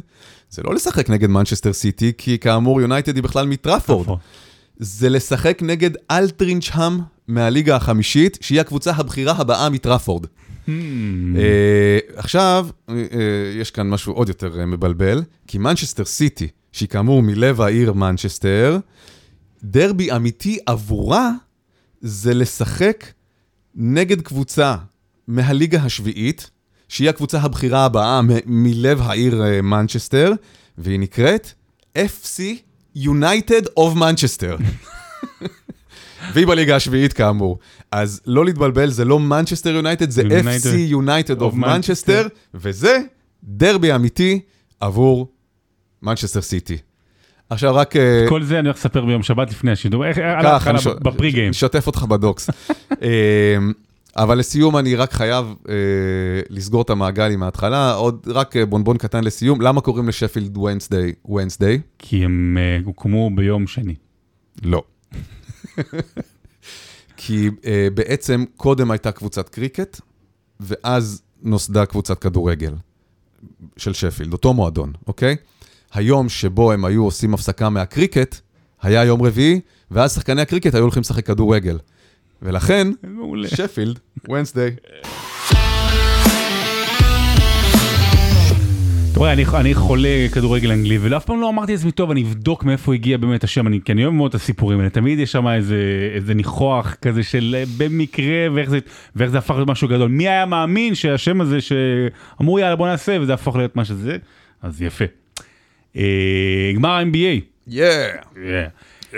B: זה לא לשחק נגד מנצ'סטר סיטי, כי כאמור יונייטד היא בכלל מטראפורד. זה לשחק נגד אלטרינצ'האם מהליגה החמישית, שהיא הקבוצה הבכירה הבאה מטראפורד.
A: הממ.
B: אה, עכשיו, אה, אה, יש כאן משהו עוד יותר מבלבל, כי מנצ'סטר סיטי, שהיא כאמור מלב העיר מנצ'סטר, דרבי אמיתי עבורה זה לשחק נגד קבוצה מהליגה השביעית, שהיא הקבוצה הבכירה הבאה מ- מלב העיר מנצ'סטר, והיא נקראת FC United of Manchester. והיא בליגה השביעית כאמור. אז לא להתבלבל, זה לא מנצ'סטר יונייטד, זה
A: United
B: FC United
A: of
B: Manchester, וזה דרבי אמיתי עבור מנצ'סטר סיטי. עכשיו רק... אה,
A: כל זה אני הולך לספר ביום שבת לפני השידור, איך,
B: ככה, אני
A: בפרי גיים.
B: אשתף אותך בדוקס. אבל לסיום אני רק חייב אה, לסגור את המעגל עם ההתחלה, עוד רק אה, בונבון קטן לסיום, למה קוראים לשפילד וונסדיי וונסדיי?
A: כי הם אה, הוקמו ביום שני.
B: לא. כי אה, בעצם קודם הייתה קבוצת קריקט, ואז נוסדה קבוצת כדורגל של שפילד, אותו מועדון, אוקיי? היום שבו הם היו עושים הפסקה מהקריקט, היה יום רביעי, ואז שחקני הקריקט היו הולכים לשחק כדורגל. ולכן. שפילד, וונסדיי.
A: אתה רואה, אני, אני חולה כדורגל אנגלי, ואף פעם לא אמרתי לעצמי, טוב, אני אבדוק מאיפה הגיע באמת השם, אני, כי אני אוהב מאוד את הסיפורים האלה, תמיד יש שם איזה, איזה ניחוח כזה של אה, במקרה, ואיך זה, ואיך זה הפך להיות משהו גדול. מי היה מאמין שהשם הזה שאמרו יאללה בוא נעשה, וזה הפך להיות מה שזה, אז יפה. אה, גמר ה-NBA.
B: יאה.
A: Yeah.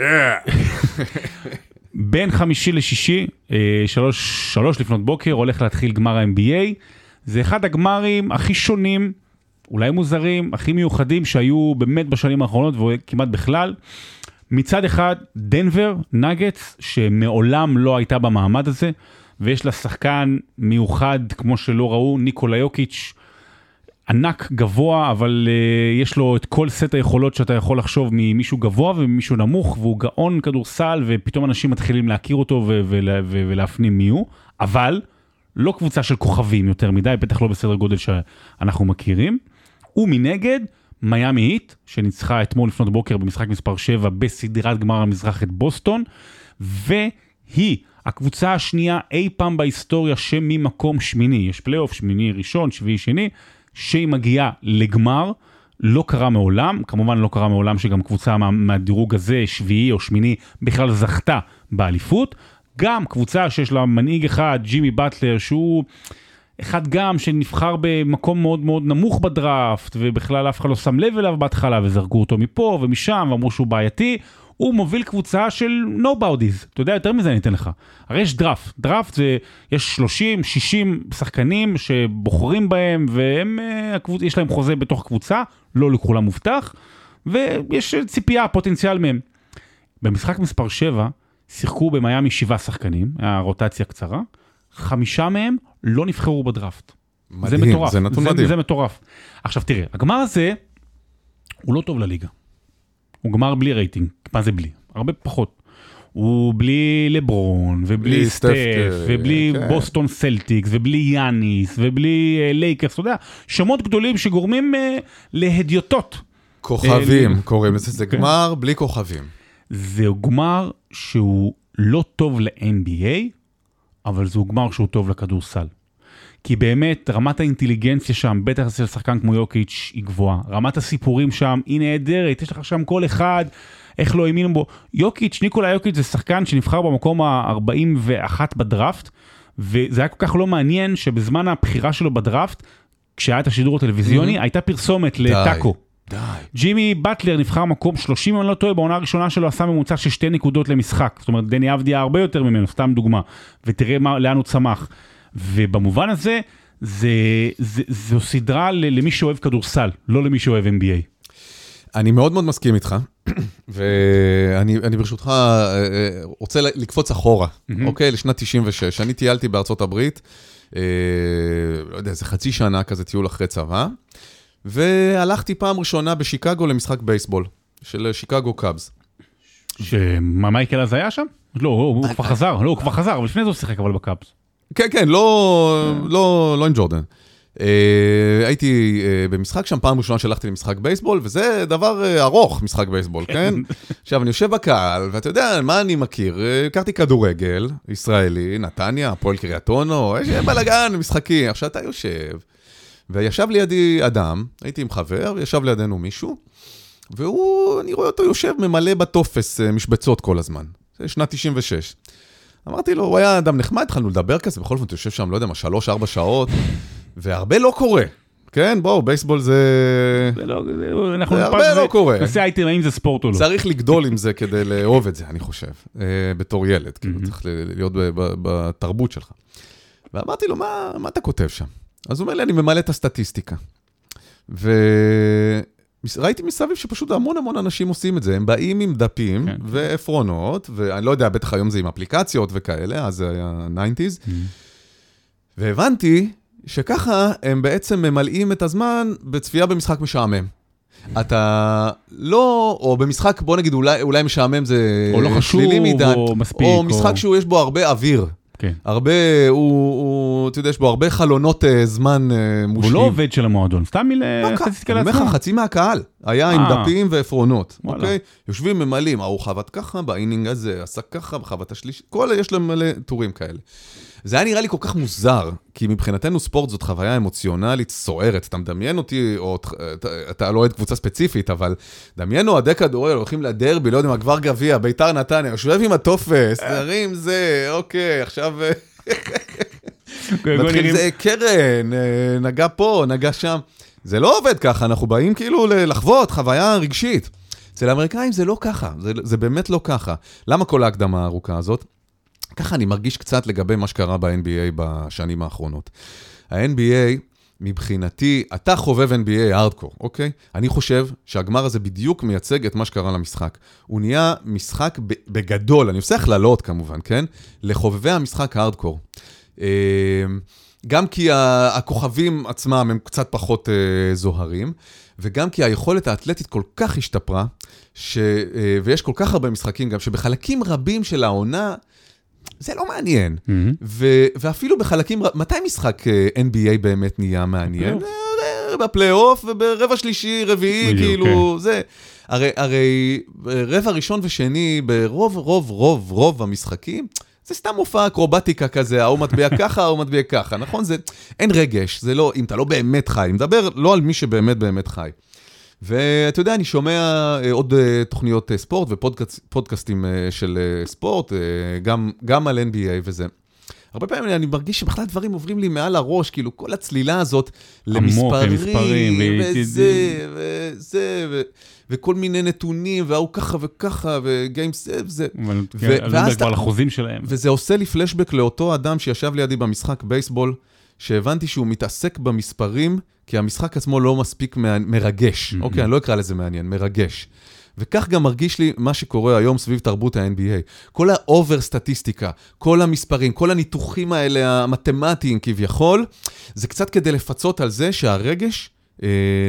A: בין חמישי לשישי, אה, שלוש, שלוש לפנות בוקר, הולך להתחיל גמר ה-NBA. זה אחד הגמרים הכי שונים, אולי מוזרים, הכי מיוחדים שהיו באמת בשנים האחרונות וכמעט בכלל. מצד אחד, דנבר, נגטס, שמעולם לא הייתה במעמד הזה, ויש לה שחקן מיוחד כמו שלא ראו, ניקולה יוקיץ', ענק, גבוה, אבל uh, יש לו את כל סט היכולות שאתה יכול לחשוב ממישהו גבוה וממישהו נמוך, והוא גאון כדורסל, ופתאום אנשים מתחילים להכיר אותו ולהפנים מי הוא, אבל לא קבוצה של כוכבים יותר מדי, בטח לא בסדר גודל שאנחנו מכירים. ומנגד, מיאמי היט, שניצחה אתמול לפנות בוקר במשחק מספר 7 בסדרת גמר המזרח את בוסטון, והיא הקבוצה השנייה אי פעם בהיסטוריה שממקום שמיני, יש פלייאוף שמיני ראשון, שביעי שני, שהיא מגיעה לגמר, לא קרה מעולם, כמובן לא קרה מעולם שגם קבוצה מה, מהדירוג הזה, שביעי או שמיני, בכלל זכתה באליפות. גם קבוצה שיש לה מנהיג אחד, ג'ימי באטלר, שהוא אחד גם שנבחר במקום מאוד מאוד נמוך בדראפט, ובכלל אף אחד לא שם לב אליו בהתחלה, וזרקו אותו מפה ומשם, ואמרו שהוא בעייתי. הוא מוביל קבוצה של nobodies, אתה יודע, יותר מזה אני אתן לך. הרי יש דראפט, דראפט זה, יש 30, 60 שחקנים שבוחרים בהם, והם, אה, הקבוצ... יש להם חוזה בתוך קבוצה, לא לכולם מובטח, ויש ציפייה, פוטנציאל מהם. במשחק מספר 7, שיחקו במיאמי שבעה שחקנים, היה רוטציה קצרה, חמישה מהם לא נבחרו בדראפט. זה
B: מדהים,
A: מטורף,
B: זה נתון
A: זה,
B: מדהים.
A: זה מטורף. עכשיו תראה, הגמר הזה, הוא לא טוב לליגה. הוא גמר בלי רייטינג, מה זה בלי? הרבה פחות. הוא בלי לברון, ובלי
B: בלי
A: סטף
B: קרי,
A: ובלי
B: כן.
A: בוסטון סלטיקס, ובלי יאניס, ובלי אה, לייקרס, אתה יודע, שמות גדולים שגורמים אה, להדיוטות.
B: כוכבים
A: אה,
B: קוראים לזה, זה
A: כן.
B: גמר בלי כוכבים.
A: זהו גמר שהוא לא טוב ל-NBA, אבל זהו גמר שהוא טוב לכדורסל. כי באמת, רמת האינטליגנציה שם, בטח אצל שחקן כמו יוקיץ', היא גבוהה. רמת הסיפורים שם היא נהדרת, יש לך שם כל אחד, איך לא האמינו בו. יוקיץ', ניקולה יוקיץ' זה שחקן שנבחר במקום ה-41 בדראפט, וזה היה כל כך לא מעניין שבזמן הבחירה שלו בדראפט, כשהיה את השידור הטלוויזיוני,
B: Mhm.
A: הייתה פרסומת לטאקו.
B: די.
A: ג'ימי באטלר נבחר מקום 30 אם אני לא טועה, בעונה הראשונה שלו עשה ממוצע של שתי נקודות למשחק. זאת אומרת, דני אבדיה הרבה יותר ממנו, סתם דוגמה. ותראה מה, לאן הוא צמח. ובמובן הזה, זה, זה, זו סדרה למי שאוהב כדורסל, לא למי שאוהב NBA.
B: אני מאוד מאוד מסכים איתך, ואני אני ברשותך אה, אה, רוצה לקפוץ אחורה,
A: מהמם.
B: אוקיי? לשנת 96. אני טיילתי בארצות הברית, אה, לא יודע, איזה חצי שנה כזה טיול אחרי צבא, והלכתי פעם ראשונה בשיקגו למשחק בייסבול, של שיקגו קאבס.
A: שמה מייקל אז היה שם? לא, הוא כבר חזר, לא, הוא כבר חזר, אבל לפני זה הוא שיחק אבל בקאפס.
B: כן, כן, לא, לא, לא עם ג'ורדן. Uh, הייתי uh, במשחק שם, פעם ראשונה שהלכתי למשחק בייסבול, וזה דבר uh, ארוך, משחק בייסבול, כן? עכשיו, אני יושב בקהל, ואתה יודע, מה אני מכיר? Uh, הכרתי כדורגל, ישראלי, נתניה, הפועל קריית אונו, יש בלאגן, משחקים. עכשיו, אתה יושב, וישב לידי אדם, הייתי עם חבר, וישב לידינו מישהו, והוא, אני רואה אותו יושב ממלא בטופס uh, משבצות כל הזמן. זה שנת 96. אמרתי לו, הוא היה אדם נחמד, התחלנו לדבר כזה, בכל זאת, יושב שם, לא יודע מה, שלוש-ארבע שעות, והרבה לא קורה. כן, בואו, בייסבול זה...
A: זה לא, זה- אנחנו
B: זה הרבה
A: נפס-
B: לא קורה.
A: נעשה אייטם האם זה ספורט או לא.
B: צריך לגדול עם זה כדי לאהוב את זה, אני חושב, אה, בתור ילד, כאילו. צריך להיות בתרבות שלך. ואמרתי לו, "מה- מה אתה כותב שם? אז הוא אומר לי, אני ממלא את הסטטיסטיקה. וראיתי מסביב שפשוט המון המון אנשים עושים את זה, הם באים עם דפים
A: כן.
B: ועפרונות, ואני לא יודע, בטח היום זה עם אפליקציות וכאלה, אז זה היה 90's.
A: Mhm.
B: והבנתי שככה הם בעצם ממלאים את הזמן בצפייה במשחק משעמם. אתה לא, או במשחק, בוא נגיד, אולי, אולי משעמם זה
A: או לא חשוב,
B: שלילי מדי,
A: או מספיק,
B: או
A: או-
B: משחק שיש בו הרבה אוויר.
A: כן.
B: הרבה, הוא, הוא, אתה יודע, יש בו הרבה חלונות אה, זמן אה,
A: הוא
B: מושכים.
A: לא עובד של המועדון, סתם
B: אומר
A: לעצמו.
B: לך, חצי מהקהל היה עם
A: אה.
B: דפים ועפרונות. אוקיי? יושבים ממלאים, ההוא חבט ככה, באינינג הזה עשה ככה, בחבט השלישי, כל, יש להם מלא טורים כאלה. זה היה נראה לי כל כך מוזר, כי מבחינתנו ספורט זאת חוויה אמוציונלית סוערת. אתה מדמיין אותי, או אתה, לא אוהד קבוצה ספציפית, אבל דמיין אוהדי כדורגל, הולכים לדרבי, לא יודע מה, גמר גביע, ביתר נתניה, יושב עם הטופס, תרים זה, אוקיי, עכשיו... אה,
A: בוא
B: מתחיל זה קרן, אה, נגע פה, נגע שם. זה לא עובד ככה, אנחנו באים כאילו לחוות חוויה רגשית. אצל האמריקאים זה לא ככה, זה, זה באמת לא ככה. למה כל ההקדמה הארוכה הזאת? ככה אני מרגיש קצת לגבי מה שקרה ב-NBA בשנים האחרונות. ה-NBA, מבחינתי, אתה חובב NBA הארדקור, אוקיי? אני חושב שהגמר הזה בדיוק מייצג את מה שקרה למשחק. הוא נהיה משחק בגדול, אני עושה הכללות כמובן, כן? לחובבי המשחק הארדקור. גם כי הכוכבים עצמם הם קצת פחות אה, זוהרים, וגם כי היכולת האתלטית כל כך השתפרה, ש, אה, ויש כל כך הרבה משחקים גם, שבחלקים רבים של העונה, זה לא מעניין.
A: מהמם.
B: ו- ואפילו בחלקים, מתי משחק אה, NBA באמת נהיה מעניין?
A: בפלייאוף.
B: אה, וברבע שלישי, רביעי, כאילו, זה. הרי, הרי אה, רבע ראשון ושני ברוב, רוב, רוב, רוב המשחקים, זה סתם מופע אקרובטיקה כזה, ההוא מצביע ככה, ההוא מצביע ככה, נכון? זה, אין רגש, זה לא, אם אתה לא באמת חי, אני מדבר לא על מי שבאמת באמת חי. ואתה יודע, אני שומע אה, עוד אה, תוכניות אה, ספורט ופודקאסטים של ספורט, גם, גם על NBA וזה. הרבה פעמים אני מרגיש שבכלל דברים עוברים לי מעל הראש, כאילו כל הצלילה הזאת
A: עמוק,
B: למספרים,
A: למספרים, ו-
B: וזה, וזה, ו- וכל מיני נתונים, וההוא ככה וככה, ו game save, זה.
A: אבל כן, אני
B: ואז
A: מדבר על החוזים שלהם.
B: וזה עושה לי פלשבק לאותו אדם שישב לידי במשחק בייסבול, שהבנתי שהוא מתעסק במספרים, כי המשחק עצמו לא מספיק מע- מרגש.
A: Mhm.
B: אוקיי, אני לא אקרא לזה מעניין, מרגש. וכך גם מרגיש לי מה שקורה היום סביב תרבות ה-NBA. כל ה over סטטיסטיקה, כל המספרים, כל הניתוחים האלה המתמטיים כביכול, זה קצת כדי לפצות על זה שהרגש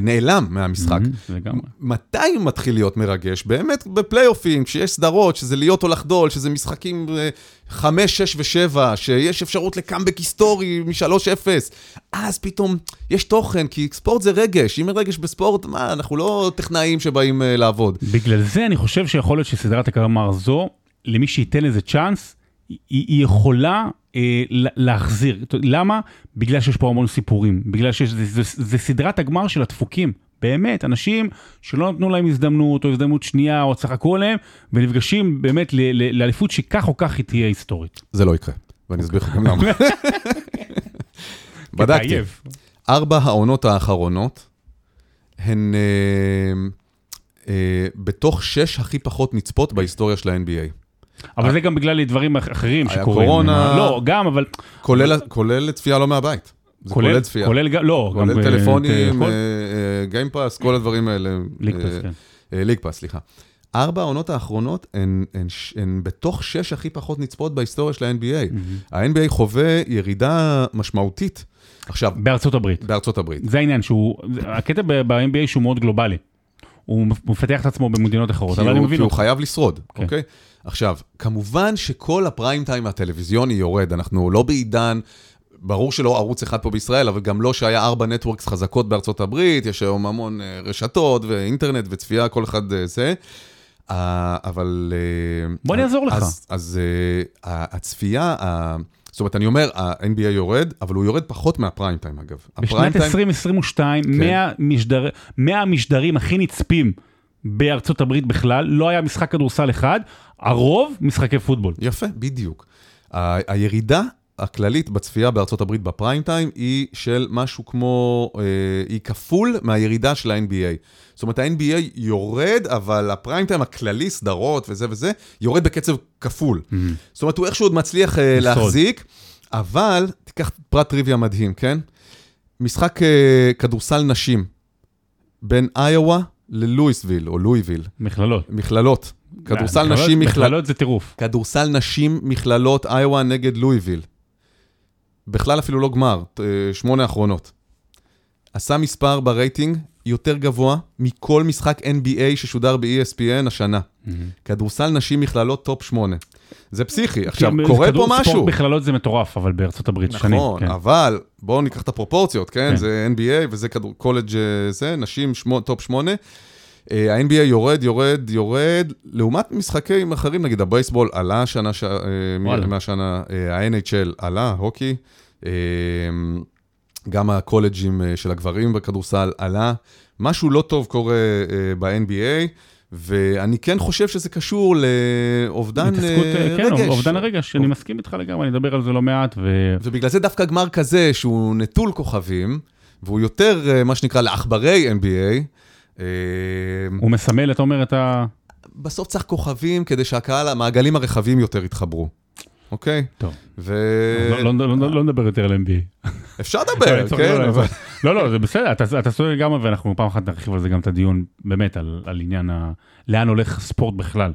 B: נעלם מהמשחק.
A: לגמרי.
B: מתי הוא מתחיל להיות מרגש? באמת בפלייאופים, כשיש סדרות, שזה להיות או לחדול, שזה משחקים 5, 6 ו-7, שיש אפשרות לקאמבק היסטורי מ-3-0, אז פתאום יש תוכן, כי ספורט זה רגש, אם אין רגש בספורט, מה, אנחנו לא טכנאים שבאים uh, לעבוד.
A: בגלל זה אני חושב שיכול להיות שסדרת הקרמר זו, למי שייתן לזה צ'אנס, היא יכולה אה, לה- להחזיר. למה? בגלל שיש פה המון סיפורים, בגלל שזה זה, זה, זה סדרת הגמר של הדפוקים. באמת, אנשים שלא נתנו להם הזדמנות, או הזדמנות שנייה, או צחקו עליהם, ונפגשים באמת לאליפות שכך או כך היא תהיה היסטורית.
B: זה לא יקרה, ואני אסביר לך גם למה. בדקתי. ארבע העונות האחרונות הן אה, אה, בתוך שש הכי פחות נצפות בהיסטוריה של ה-NBA.
A: אבל זה גם בגלל דברים אח- אחרים
B: היה
A: שקורים.
B: קורונה.
A: לא, גם, אבל...
B: כולל, צפייה לא מהבית. זה כולל צפייה.
A: כולל גם, לא.
B: כולל
A: ב-
B: טלפונים,
A: game
B: pass, כל הדברים האלה.
A: league
B: אה,
A: pass, כן.
B: אה, league pass, סליחה. ארבע העונות האחרונות הן, הן, הן בתוך שש הכי פחות נצפות בהיסטוריה של ה-NBA. ה-NBA חווה ירידה משמעותית. עכשיו,
A: בארצות הברית.
B: בארצות הברית.
A: זה העניין, שהוא... הקטע ב-NBA שהוא מאוד גלובלי. הוא מפתח את עצמו במדינות אחרות, אבל אני
B: הוא,
A: מבין
B: כי הוא. חייב לשרוד,
A: כן.
B: אוקיי? עכשיו, כמובן שכל הפריים טיים הטלוויזיוני יורד, אנחנו לא בעידן, ברור שלא ערוץ אחד פה בישראל, אבל גם לא שהיה ארבע נטוורקס חזקות בארצות הברית, יש היום המון אה, רשתות ואינטרנט וצפייה, כל אחד אה, זה. אה, אבל...
A: בוא אני אעזור לך.
B: אז, אז הצפייה, זאת אומרת, אני אומר, ה-NBA יורד, אבל הוא יורד פחות מהפריים טיים, אגב.
A: בשנת
B: טיים-
A: 2022,
B: כן.
A: 100 משדר- 100 המשדרים הכי נצפים בארצות הברית בכלל, לא היה משחק כדורסל אחד, הרוב משחקי פוטבול.
B: יפה, בדיוק. הירידה הכללית בצפייה בארצות הברית בפריים טיים היא של משהו כמו, אה, היא כפול מהירידה של ה-NBA. זאת אומרת, ה-NBA יורד, אבל הפריים טיים הכללי, סדרות וזה וזה, יורד בקצב כפול. זאת אומרת, הוא איכשהו עוד מצליח אה. להחזיק, אבל תיקח פרט טריוויה מדהים, כן? משחק אה, כדורסל נשים בין איואה ללואיסוויל, או לואיוויל,
A: מכללות.
B: מכללות. כדורסל נשים מכללות.
A: מכללות זה טירוף.
B: כדורסל נשים מכללות איואה נגד לואיוויל. בכלל אפילו לא גמר, אה, שמונה אחרונות. עשה מספר ברייטינג יותר גבוה מכל משחק NBA ששודר ב-ESPN השנה. Mm-hmm. כדורסל נשים מכללות top שמונה. זה פסיכי. עכשיו, קורה פה משהו.
A: ספורט בכללות זה מטורף, אבל בארצות הברית נכון, שנים.
B: נכון,
A: כן.
B: אבל בואו ניקח את הפרופורציות, כן?
A: כן?
B: זה NBA וזה כדור, קולג' אה, זה, נשים שמו, top שמונה. ה-NBA יורד, יורד, יורד, לעומת משחקים אחרים, נגיד הבייסבול עלה שנה, ש- אה. מהשנה, אה, ה-NHL עלה, הוקי, אה, גם הקולג'ים אה, של הגברים בכדורסל עלה. משהו לא טוב קורה אה, ב-NBA, ואני כן חושב שזה קשור לאובדן
A: התעסקות,
B: אה,
A: אה, כן,
B: רגש.
A: אובדן הרגש, אני מסכים איתך לגמרי, אני אדבר על זה לא מעט, ו...
B: ובגלל זה דווקא גמר כזה, שהוא נטול כוכבים, והוא יותר, אה, מה שנקרא, לעכברי NBA, אה,
A: הוא מסמל, אתה אומר, את ה...
B: בסוף צריך כוכבים כדי שהקהל, המעגלים הרחבים יותר יתחברו, אוקיי?
A: טוב.
B: ו...
A: לא- לא- לא לא נדבר יותר על NBA.
B: אפשר לדבר, כן,
A: לא. לא, זה בסדר, אתה צודק לגמרי, ואנחנו פעם אחת נרחיב על זה גם את הדיון, באמת, על עניין ה... לאן הולך ספורט בכלל.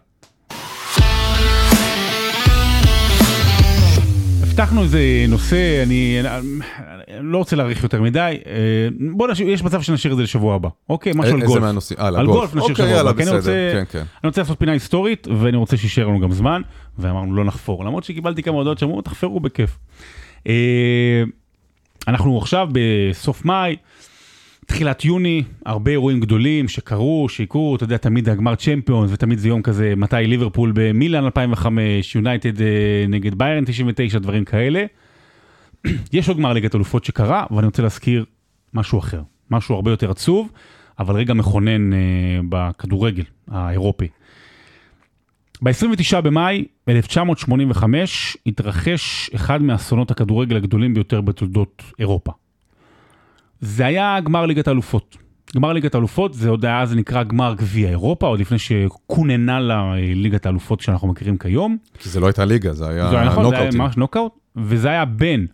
A: הבטחנו איזה נושא, אני אני לא רוצה להאריך יותר מדי, אה, בוא נשאיר, יש מצב שנשאיר את זה לשבוע הבא, אוקיי? משהו על
B: איזה
A: גולף.
B: מהנושאים? אה,
A: על גולף נשאיר
B: אוקיי,
A: שבוע הבא, כי אני רוצה-
B: כן, כן.
A: אני רוצה לעשות פינה היסטורית, ואני רוצה שישאר לנו גם זמן, ואמרנו לא נחפור, למרות שקיבלתי כמה הודעות שאמרו, תחפרו בכיף. אה, אנחנו עכשיו בסוף מאי, תחילת יוני, הרבה אירועים גדולים שקרו, שיקרו, אתה יודע, תמיד הגמר צ'מפיונס, ותמיד זה יום כזה, מתי ליברפול במילאן 2005, יונייטד אה, נגד ביירן 99, דברים כאלה. יש עוד גמר ליגת אלופות שקרה, ואני רוצה להזכיר משהו אחר, משהו הרבה יותר עצוב, אבל רגע מכונן אה, בכדורגל האירופי. ב-29 במאי 1985 התרחש אחד מאסונות הכדורגל הגדולים ביותר בתולדות אירופה. זה היה גמר ליגת האלופות. גמר ליגת האלופות זה עוד היה, זה נקרא גמר גביע אירופה, עוד לפני שכוננה לה אה, ליגת האלופות שאנחנו מכירים כיום.
B: כי זה לא הייתה ליגה, זה
A: זה
B: היה
A: היה נכון, זה היה
B: נוקאוטים.
A: ממש נוקאוט, וזה היה בין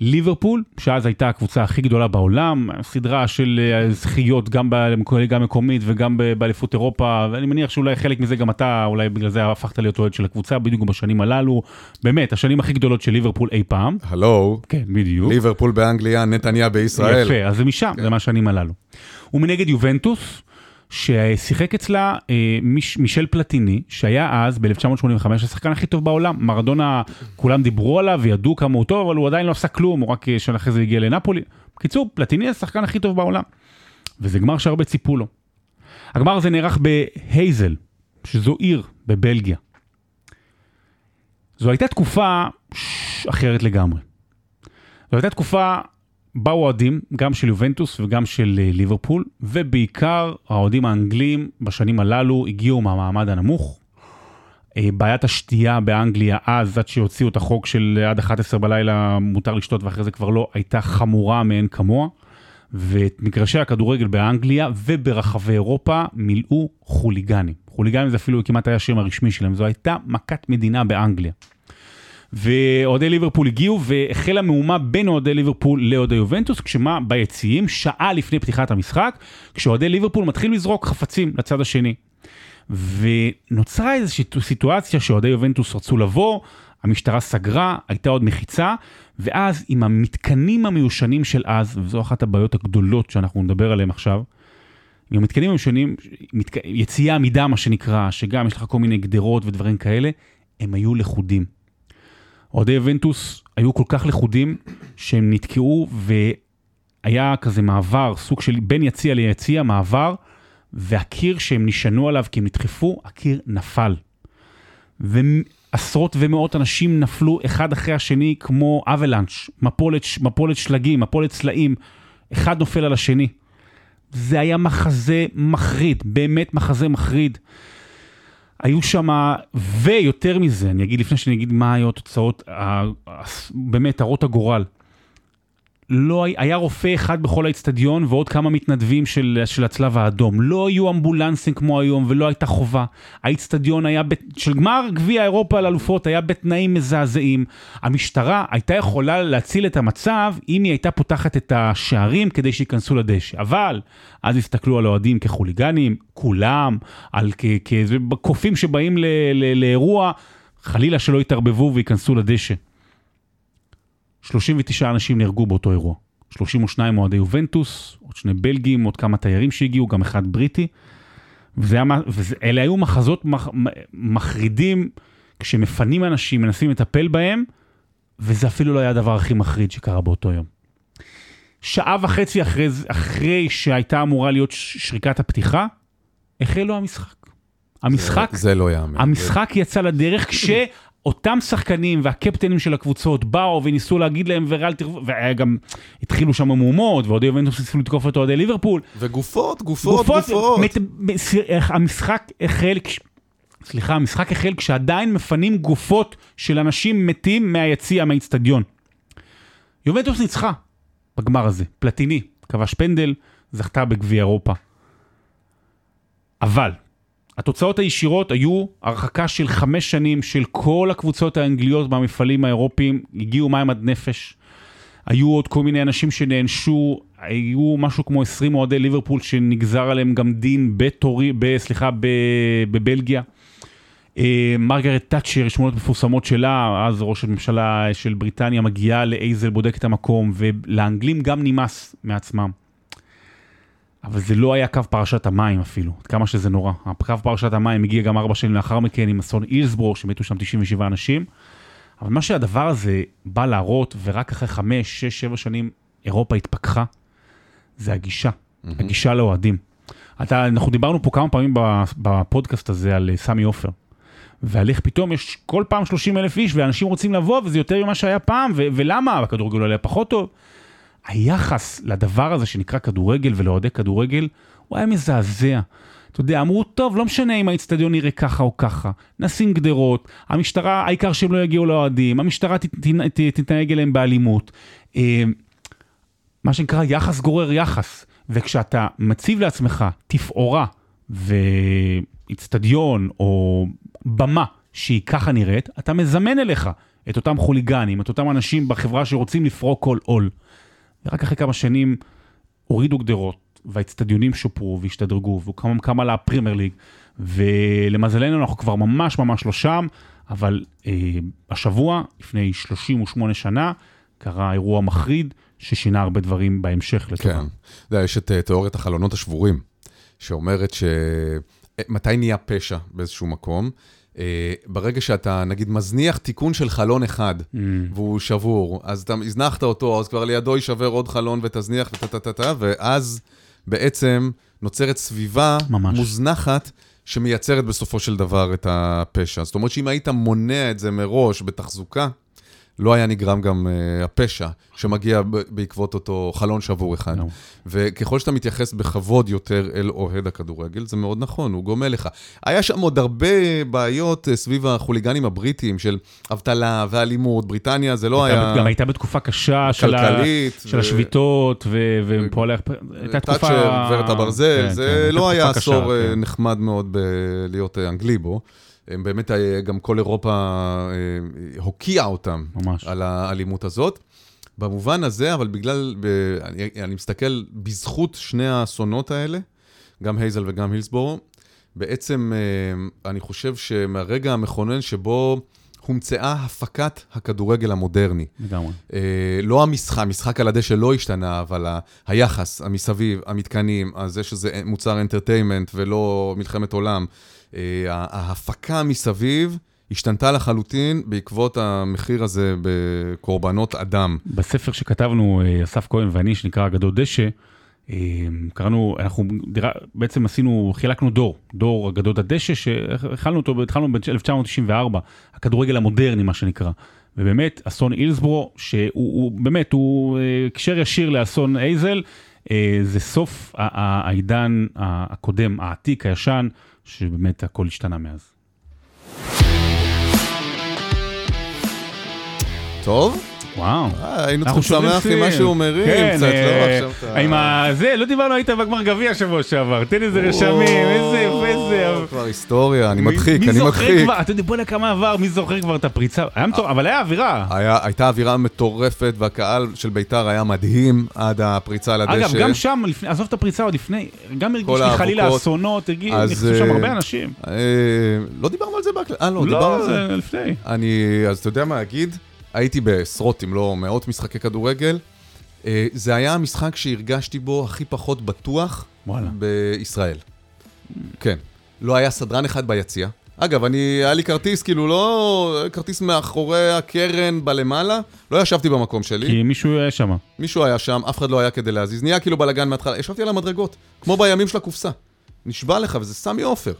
A: ליברפול, שאז הייתה הקבוצה הכי גדולה בעולם, סדרה של אה, זכיות גם בליגה המקומית וגם באליפות אירופה, ואני מניח שאולי חלק מזה גם אתה, אולי בגלל זה הפכת להיות אוהד של הקבוצה, בדיוק בשנים הללו, באמת, השנים הכי גדולות של ליברפול אי פעם.
B: הלו,
A: כן, בדיוק.
B: ליברפול באנגליה, נתניה בישראל.
A: יפה, אז זה משם,
B: כן.
A: זה מהשנים הללו. ומנגד יובנטוס, ששיחק אצלה אה, מיש, מישל פלטיני, שהיה אז, ב-1985, השחקן הכי טוב בעולם. מרדונה, כולם דיברו עליו וידעו כמה הוא טוב, אבל הוא עדיין לא עשה כלום, הוא רק אה, שנה אחרי זה הגיע לנפולי. בקיצור, פלטיני השחקן הכי טוב בעולם. וזה גמר שהרבה ציפו לו. הגמר הזה נערך בהייזל, שזו עיר בבלגיה. זו הייתה תקופה ש- אחרת לגמרי. זו הייתה תקופה באו אוהדים, גם של יובנטוס וגם של אה, ליברפול, ובעיקר האוהדים האנגלים בשנים הללו הגיעו מהמעמד הנמוך. אה, בעיית השתייה באנגליה אז, עד שהוציאו את החוק של עד 11 בלילה מותר לשתות ואחרי זה כבר לא, הייתה חמורה מאין כמוה. ואת מגרשי הכדורגל באנגליה וברחבי אירופה מילאו חוליגנים. חוליגנים זה אפילו כמעט היה השם הרשמי שלהם, זו הייתה מכת מדינה באנגליה. ואוהדי ליברפול הגיעו והחלה מהומה בין אוהדי ליברפול לאוהדי יובנטוס, כשמה ביציעים, שעה לפני פתיחת המשחק, כשאוהדי ליברפול מתחילים לזרוק חפצים לצד השני. ונוצרה איזושהי סיטואציה שאוהדי יובנטוס רצו לבוא, המשטרה סגרה, הייתה עוד מחיצה, ואז עם המתקנים המיושנים של אז, וזו אחת הבעיות הגדולות שאנחנו נדבר עליהם עכשיו, עם המתקנים המיושנים, מתק... יציאה עמידה מה שנקרא, שגם יש לך כל מיני גדרות ודברים כאלה, הם היו לכודים. אוהדי יובנטוס היו כל כך לכודים שהם נתקעו והיה כזה מעבר, סוג של בין יציע ליציע, מעבר, והקיר שהם נשענו עליו כי הם נדחפו, הקיר נפל. ועשרות ומאות אנשים נפלו אחד אחרי השני כמו אבלנץ', מפולת, מפולת שלגים, מפולת סלעים, אחד נופל על השני. זה היה מחזה מחריד, באמת מחזה מחריד. היו שם, ויותר מזה, אני אגיד לפני שאני אגיד מה היו התוצאות, באמת, הרות הגורל. לא היה רופא אחד בכל האצטדיון ועוד כמה מתנדבים של, של הצלב האדום. לא היו אמבולנסים כמו היום ולא הייתה חובה. האצטדיון היה, ב, של גמר גביע אירופה לאלופות, היה בתנאים מזעזעים. המשטרה הייתה יכולה להציל את המצב אם היא הייתה פותחת את השערים כדי שייכנסו לדשא. אבל אז הסתכלו על אוהדים כחוליגנים, כולם, על כקופים שבאים ל, ל, לאירוע, חלילה שלא יתערבבו וייכנסו לדשא. 39 אנשים נהרגו באותו אירוע. 32 אוהדי יובנטוס, עוד שני בלגים, עוד כמה תיירים שהגיעו, גם אחד בריטי. ואלה היו מחזות מח, מחרידים, כשמפנים אנשים, מנסים לטפל בהם, וזה אפילו לא היה הדבר הכי מחריד שקרה באותו יום. שעה וחצי אחרי, אחרי שהייתה אמורה להיות שריקת הפתיחה, החל לו המשחק. המשחק,
B: זה, זה לא יאמן.
A: המשחק. יצא לדרך כש... אותם שחקנים והקפטנים של הקבוצות באו וניסו להגיד להם ורל תרבו, וגם התחילו שם מהומות, ואוהדי יובנטוס ניסו לתקוף את אוהדי ליברפול.
B: וגופות, גופות, גופות. גופות. מת,
A: המשחק החל, סליחה, המשחק החל כשעדיין מפנים גופות של אנשים מתים מהיציע, מהאיצטדיון. יובנטוס ניצחה בגמר הזה, פלטיני, כבש פנדל, זכתה בגביע אירופה. אבל, התוצאות הישירות היו הרחקה של חמש שנים של כל הקבוצות האנגליות מהמפעלים האירופיים, הגיעו מים עד נפש. היו עוד כל מיני אנשים שנענשו, היו משהו כמו 20 אוהדי ליברפול שנגזר עליהם גם דין בתורי, ב, סליחה, ב, בבלגיה. אה, מרגרט תאצ'ר, שמונות מפורסמות שלה, אז ראש הממשלה של בריטניה מגיעה לאייזל, בודק את המקום, ולאנגלים גם נמאס מעצמם. אבל זה לא היה קו פרשת המים אפילו, כמה שזה נורא. קו פרשת המים הגיע גם ארבע שנים לאחר מכן עם אסון אילסבורג, שמתו שם 97 אנשים. אבל מה שהדבר הזה בא להראות, ורק אחרי חמש, שש, שבע שנים אירופה התפכחה, זה הגישה, mm-hmm. הגישה לאוהדים. אתה, אנחנו דיברנו פה כמה פעמים בפודקאסט הזה על אה, סמי עופר. ועל איך פתאום יש כל פעם 30 אלף איש ואנשים רוצים לבוא וזה יותר ממה שהיה פעם, ו- ולמה? הכדורגל עולה פחות טוב. היחס לדבר הזה שנקרא כדורגל ולאוהדי כדורגל, הוא היה מזעזע. אתה יודע, אמרו, טוב, לא משנה אם האיצטדיון נראה ככה או ככה, נשים גדרות, המשטרה, העיקר שהם לא יגיעו לאוהדים, המשטרה תתנהג אליהם באלימות. אה, מה שנקרא יחס גורר יחס, וכשאתה מציב לעצמך תפאורה ואיצטדיון או במה שהיא ככה נראית, אתה מזמן אליך את אותם חוליגנים, את אותם אנשים בחברה שרוצים לפרוק כל עול. ורק אחרי כמה שנים הורידו גדרות, והאצטדיונים שופרו והשתדרגו, וקמה לה הפרימר ליג, ולמזלנו אנחנו כבר ממש ממש לא שם, אבל אה, השבוע, לפני 38 שנה, קרה אירוע מחריד ששינה הרבה דברים בהמשך לטובה. כן,
B: אתה יודע, יש את uh, תיאוריית החלונות השבורים, שאומרת שמתי נהיה פשע באיזשהו מקום? אה, ברגע שאתה, נגיד, מזניח תיקון של חלון אחד, mm. והוא שבור, אז אתה הזנחת אותו, אז כבר לידו יישבר עוד חלון ותזניח וטה-טה-טה, ואז בעצם נוצרת סביבה ממש. מוזנחת. שמייצרת בסופו של דבר את הפשע. זאת אומרת שאם היית מונע את זה מראש בתחזוקה, לא היה נגרם גם uh, הפשע שמגיע בעקבות אותו חלון שבור אחד.
A: לא.
B: וככל שאתה מתייחס בכבוד יותר אל אוהד הכדורגל, זה מאוד נכון, הוא גומל לך. היה שם עוד הרבה בעיות אה, סביב החוליגנים הבריטים של אבטלה ואלימות, בריטניה זה לא היה...
A: גם הייתה בתקופה קשה של ה- של
B: ו-
A: השביתות ו- ופועלי... הייתה תקופה...
B: תאצ'ר, גברת הברזל,
A: כן,
B: זה
A: כן,
B: לא היה
A: קשה,
B: עשור אה,
A: כן.
B: נחמד מאוד להיות אה, אנגלי בו. הם באמת, אה, גם כל אירופה אה, הוקיעה אותם
A: ממש.
B: על האלימות הזאת. במובן הזה, אבל בגלל, אני, אני מסתכל בזכות שני האסונות האלה, גם הייזל וגם הילסבורו, בעצם אה, אני חושב שמהרגע המכונן שבו הומצאה הפקת הכדורגל המודרני.
A: לגמרי.
B: לא המשחק, המשחק על הדשא לא השתנה, אבל היחס, המסביב, המתקנים, זה שזה מוצר אנטרטיימנט ולא מלחמת עולם, ההפקה מסביב השתנתה לחלוטין בעקבות המחיר הזה בקורבנות אדם.
A: בספר שכתבנו, אה, אסף כהן ואני, שנקרא אגדות דשא, אה, קראנו, אנחנו בעצם עשינו, חילקנו דור, דור אגדות הדשא, שהתחלנו אותו, התחלנו ב-1994, הכדורגל המודרני, מה שנקרא. ובאמת, אסון אילסבורו, שהוא הוא, באמת, הוא אה, הקשר ישיר לאסון אייזל, אה, זה סוף העידן הקודם, העתיק, הישן, שבאמת הכל השתנה מאז.
B: טוב?
A: וואו.
B: אה, היינו צריכים לשמח עם
A: שיאים.
B: משהו מרים
A: כן,
B: קצת, לא?
A: אה,
B: עכשיו אתה...
A: עם ה... זה, לא דיברנו, היית בגמר גביע שבוע שעבר, תן איזה רשמים, איזה יפה זה.
B: כבר היסטוריה, אני
A: מי-
B: מדחיק,
A: מי
B: אני
A: זוכר
B: מדחיק.
A: כבר, אתה יודע, בוא'נה כמה עבר, מי זוכר כבר את הפריצה? אבל היה אווירה.
B: הייתה אווירה מטורפת, והקהל של ביתר היה מדהים עד הפריצה לדשא.
A: אגב, גם שם, עזוב את הפריצה עוד לפני, גם הרגיש לי חלילה. אסונות, נכנסו שם
B: אה,
A: הרבה אנשים.
B: לא דיברנו על זה בהקלטה? אה, לא, דיברנו על
A: לא,
B: זה.
A: זה לפני.
B: אני, אז אתה יודע מה אגיד? הייתי בעשרות, אם לא מאות משחקי כדורגל. אה, זה היה המשחק שהרגשתי בו הכי פחות בטוח
A: וואלה.
B: בישראל. כן. לא היה סדרן אחד ביציע. אגב, אני, היה לי כרטיס, כאילו לא... כרטיס מאחורי הקרן בלמעלה, לא ישבתי במקום שלי.
A: כי מישהו היה שם.
B: מישהו היה שם, אף אחד לא היה כדי להזיז. נהיה כאילו בלאגן מההתחלה. ישבתי על המדרגות, כמו בימים של הקופסה. נשבע לך, וזה סמי עופר.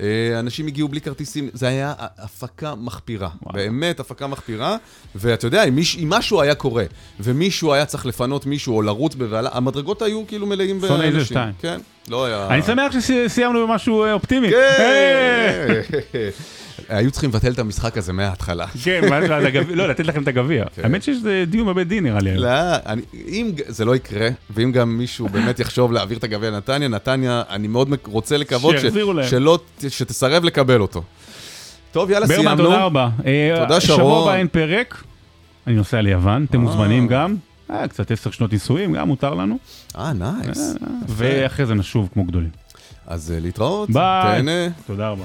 B: אה, אנשים הגיעו בלי כרטיסים, זה היה הפקה מחפירה.
A: וואו.
B: באמת הפקה מחפירה. ואתה יודע, אם, מיש, אם משהו היה קורה, ומישהו היה צריך לפנות מישהו או לרוץ בבהלה, המדרגות היו כאילו מלאים באנשים. כן, לא היה...
A: אני שמח שסיימנו במשהו אה, אופטימי.
B: כן! היו צריכים לבטל את המשחק הזה מההתחלה.
A: כן, לא, לתת לכם את הגביע.
B: כן.
A: האמת שיש דיון בבית דין נראה לי.
B: לא, אם זה לא יקרה, ואם גם מישהו באמת יחשוב להעביר את הגביע לנתניה, נתניה, אני מאוד רוצה לקוות שתסרב לקבל אותו. טוב, יאללה,
A: ברמן,
B: סיימנו.
A: תודה רבה. אה,
B: תודה,
A: שבוע
B: שרון.
A: הבא אין פרק, אני נוסע ליוון, אתם
B: אה.
A: מוזמנים גם. אה, קצת עשר שנות נישואים, גם מותר לנו.
B: אה, nice. יפה.
A: ואחרי זה נשוב כמו גדולים.
B: אז אה, להתראות,
A: ביי.
B: תהנה.
A: תודה רבה.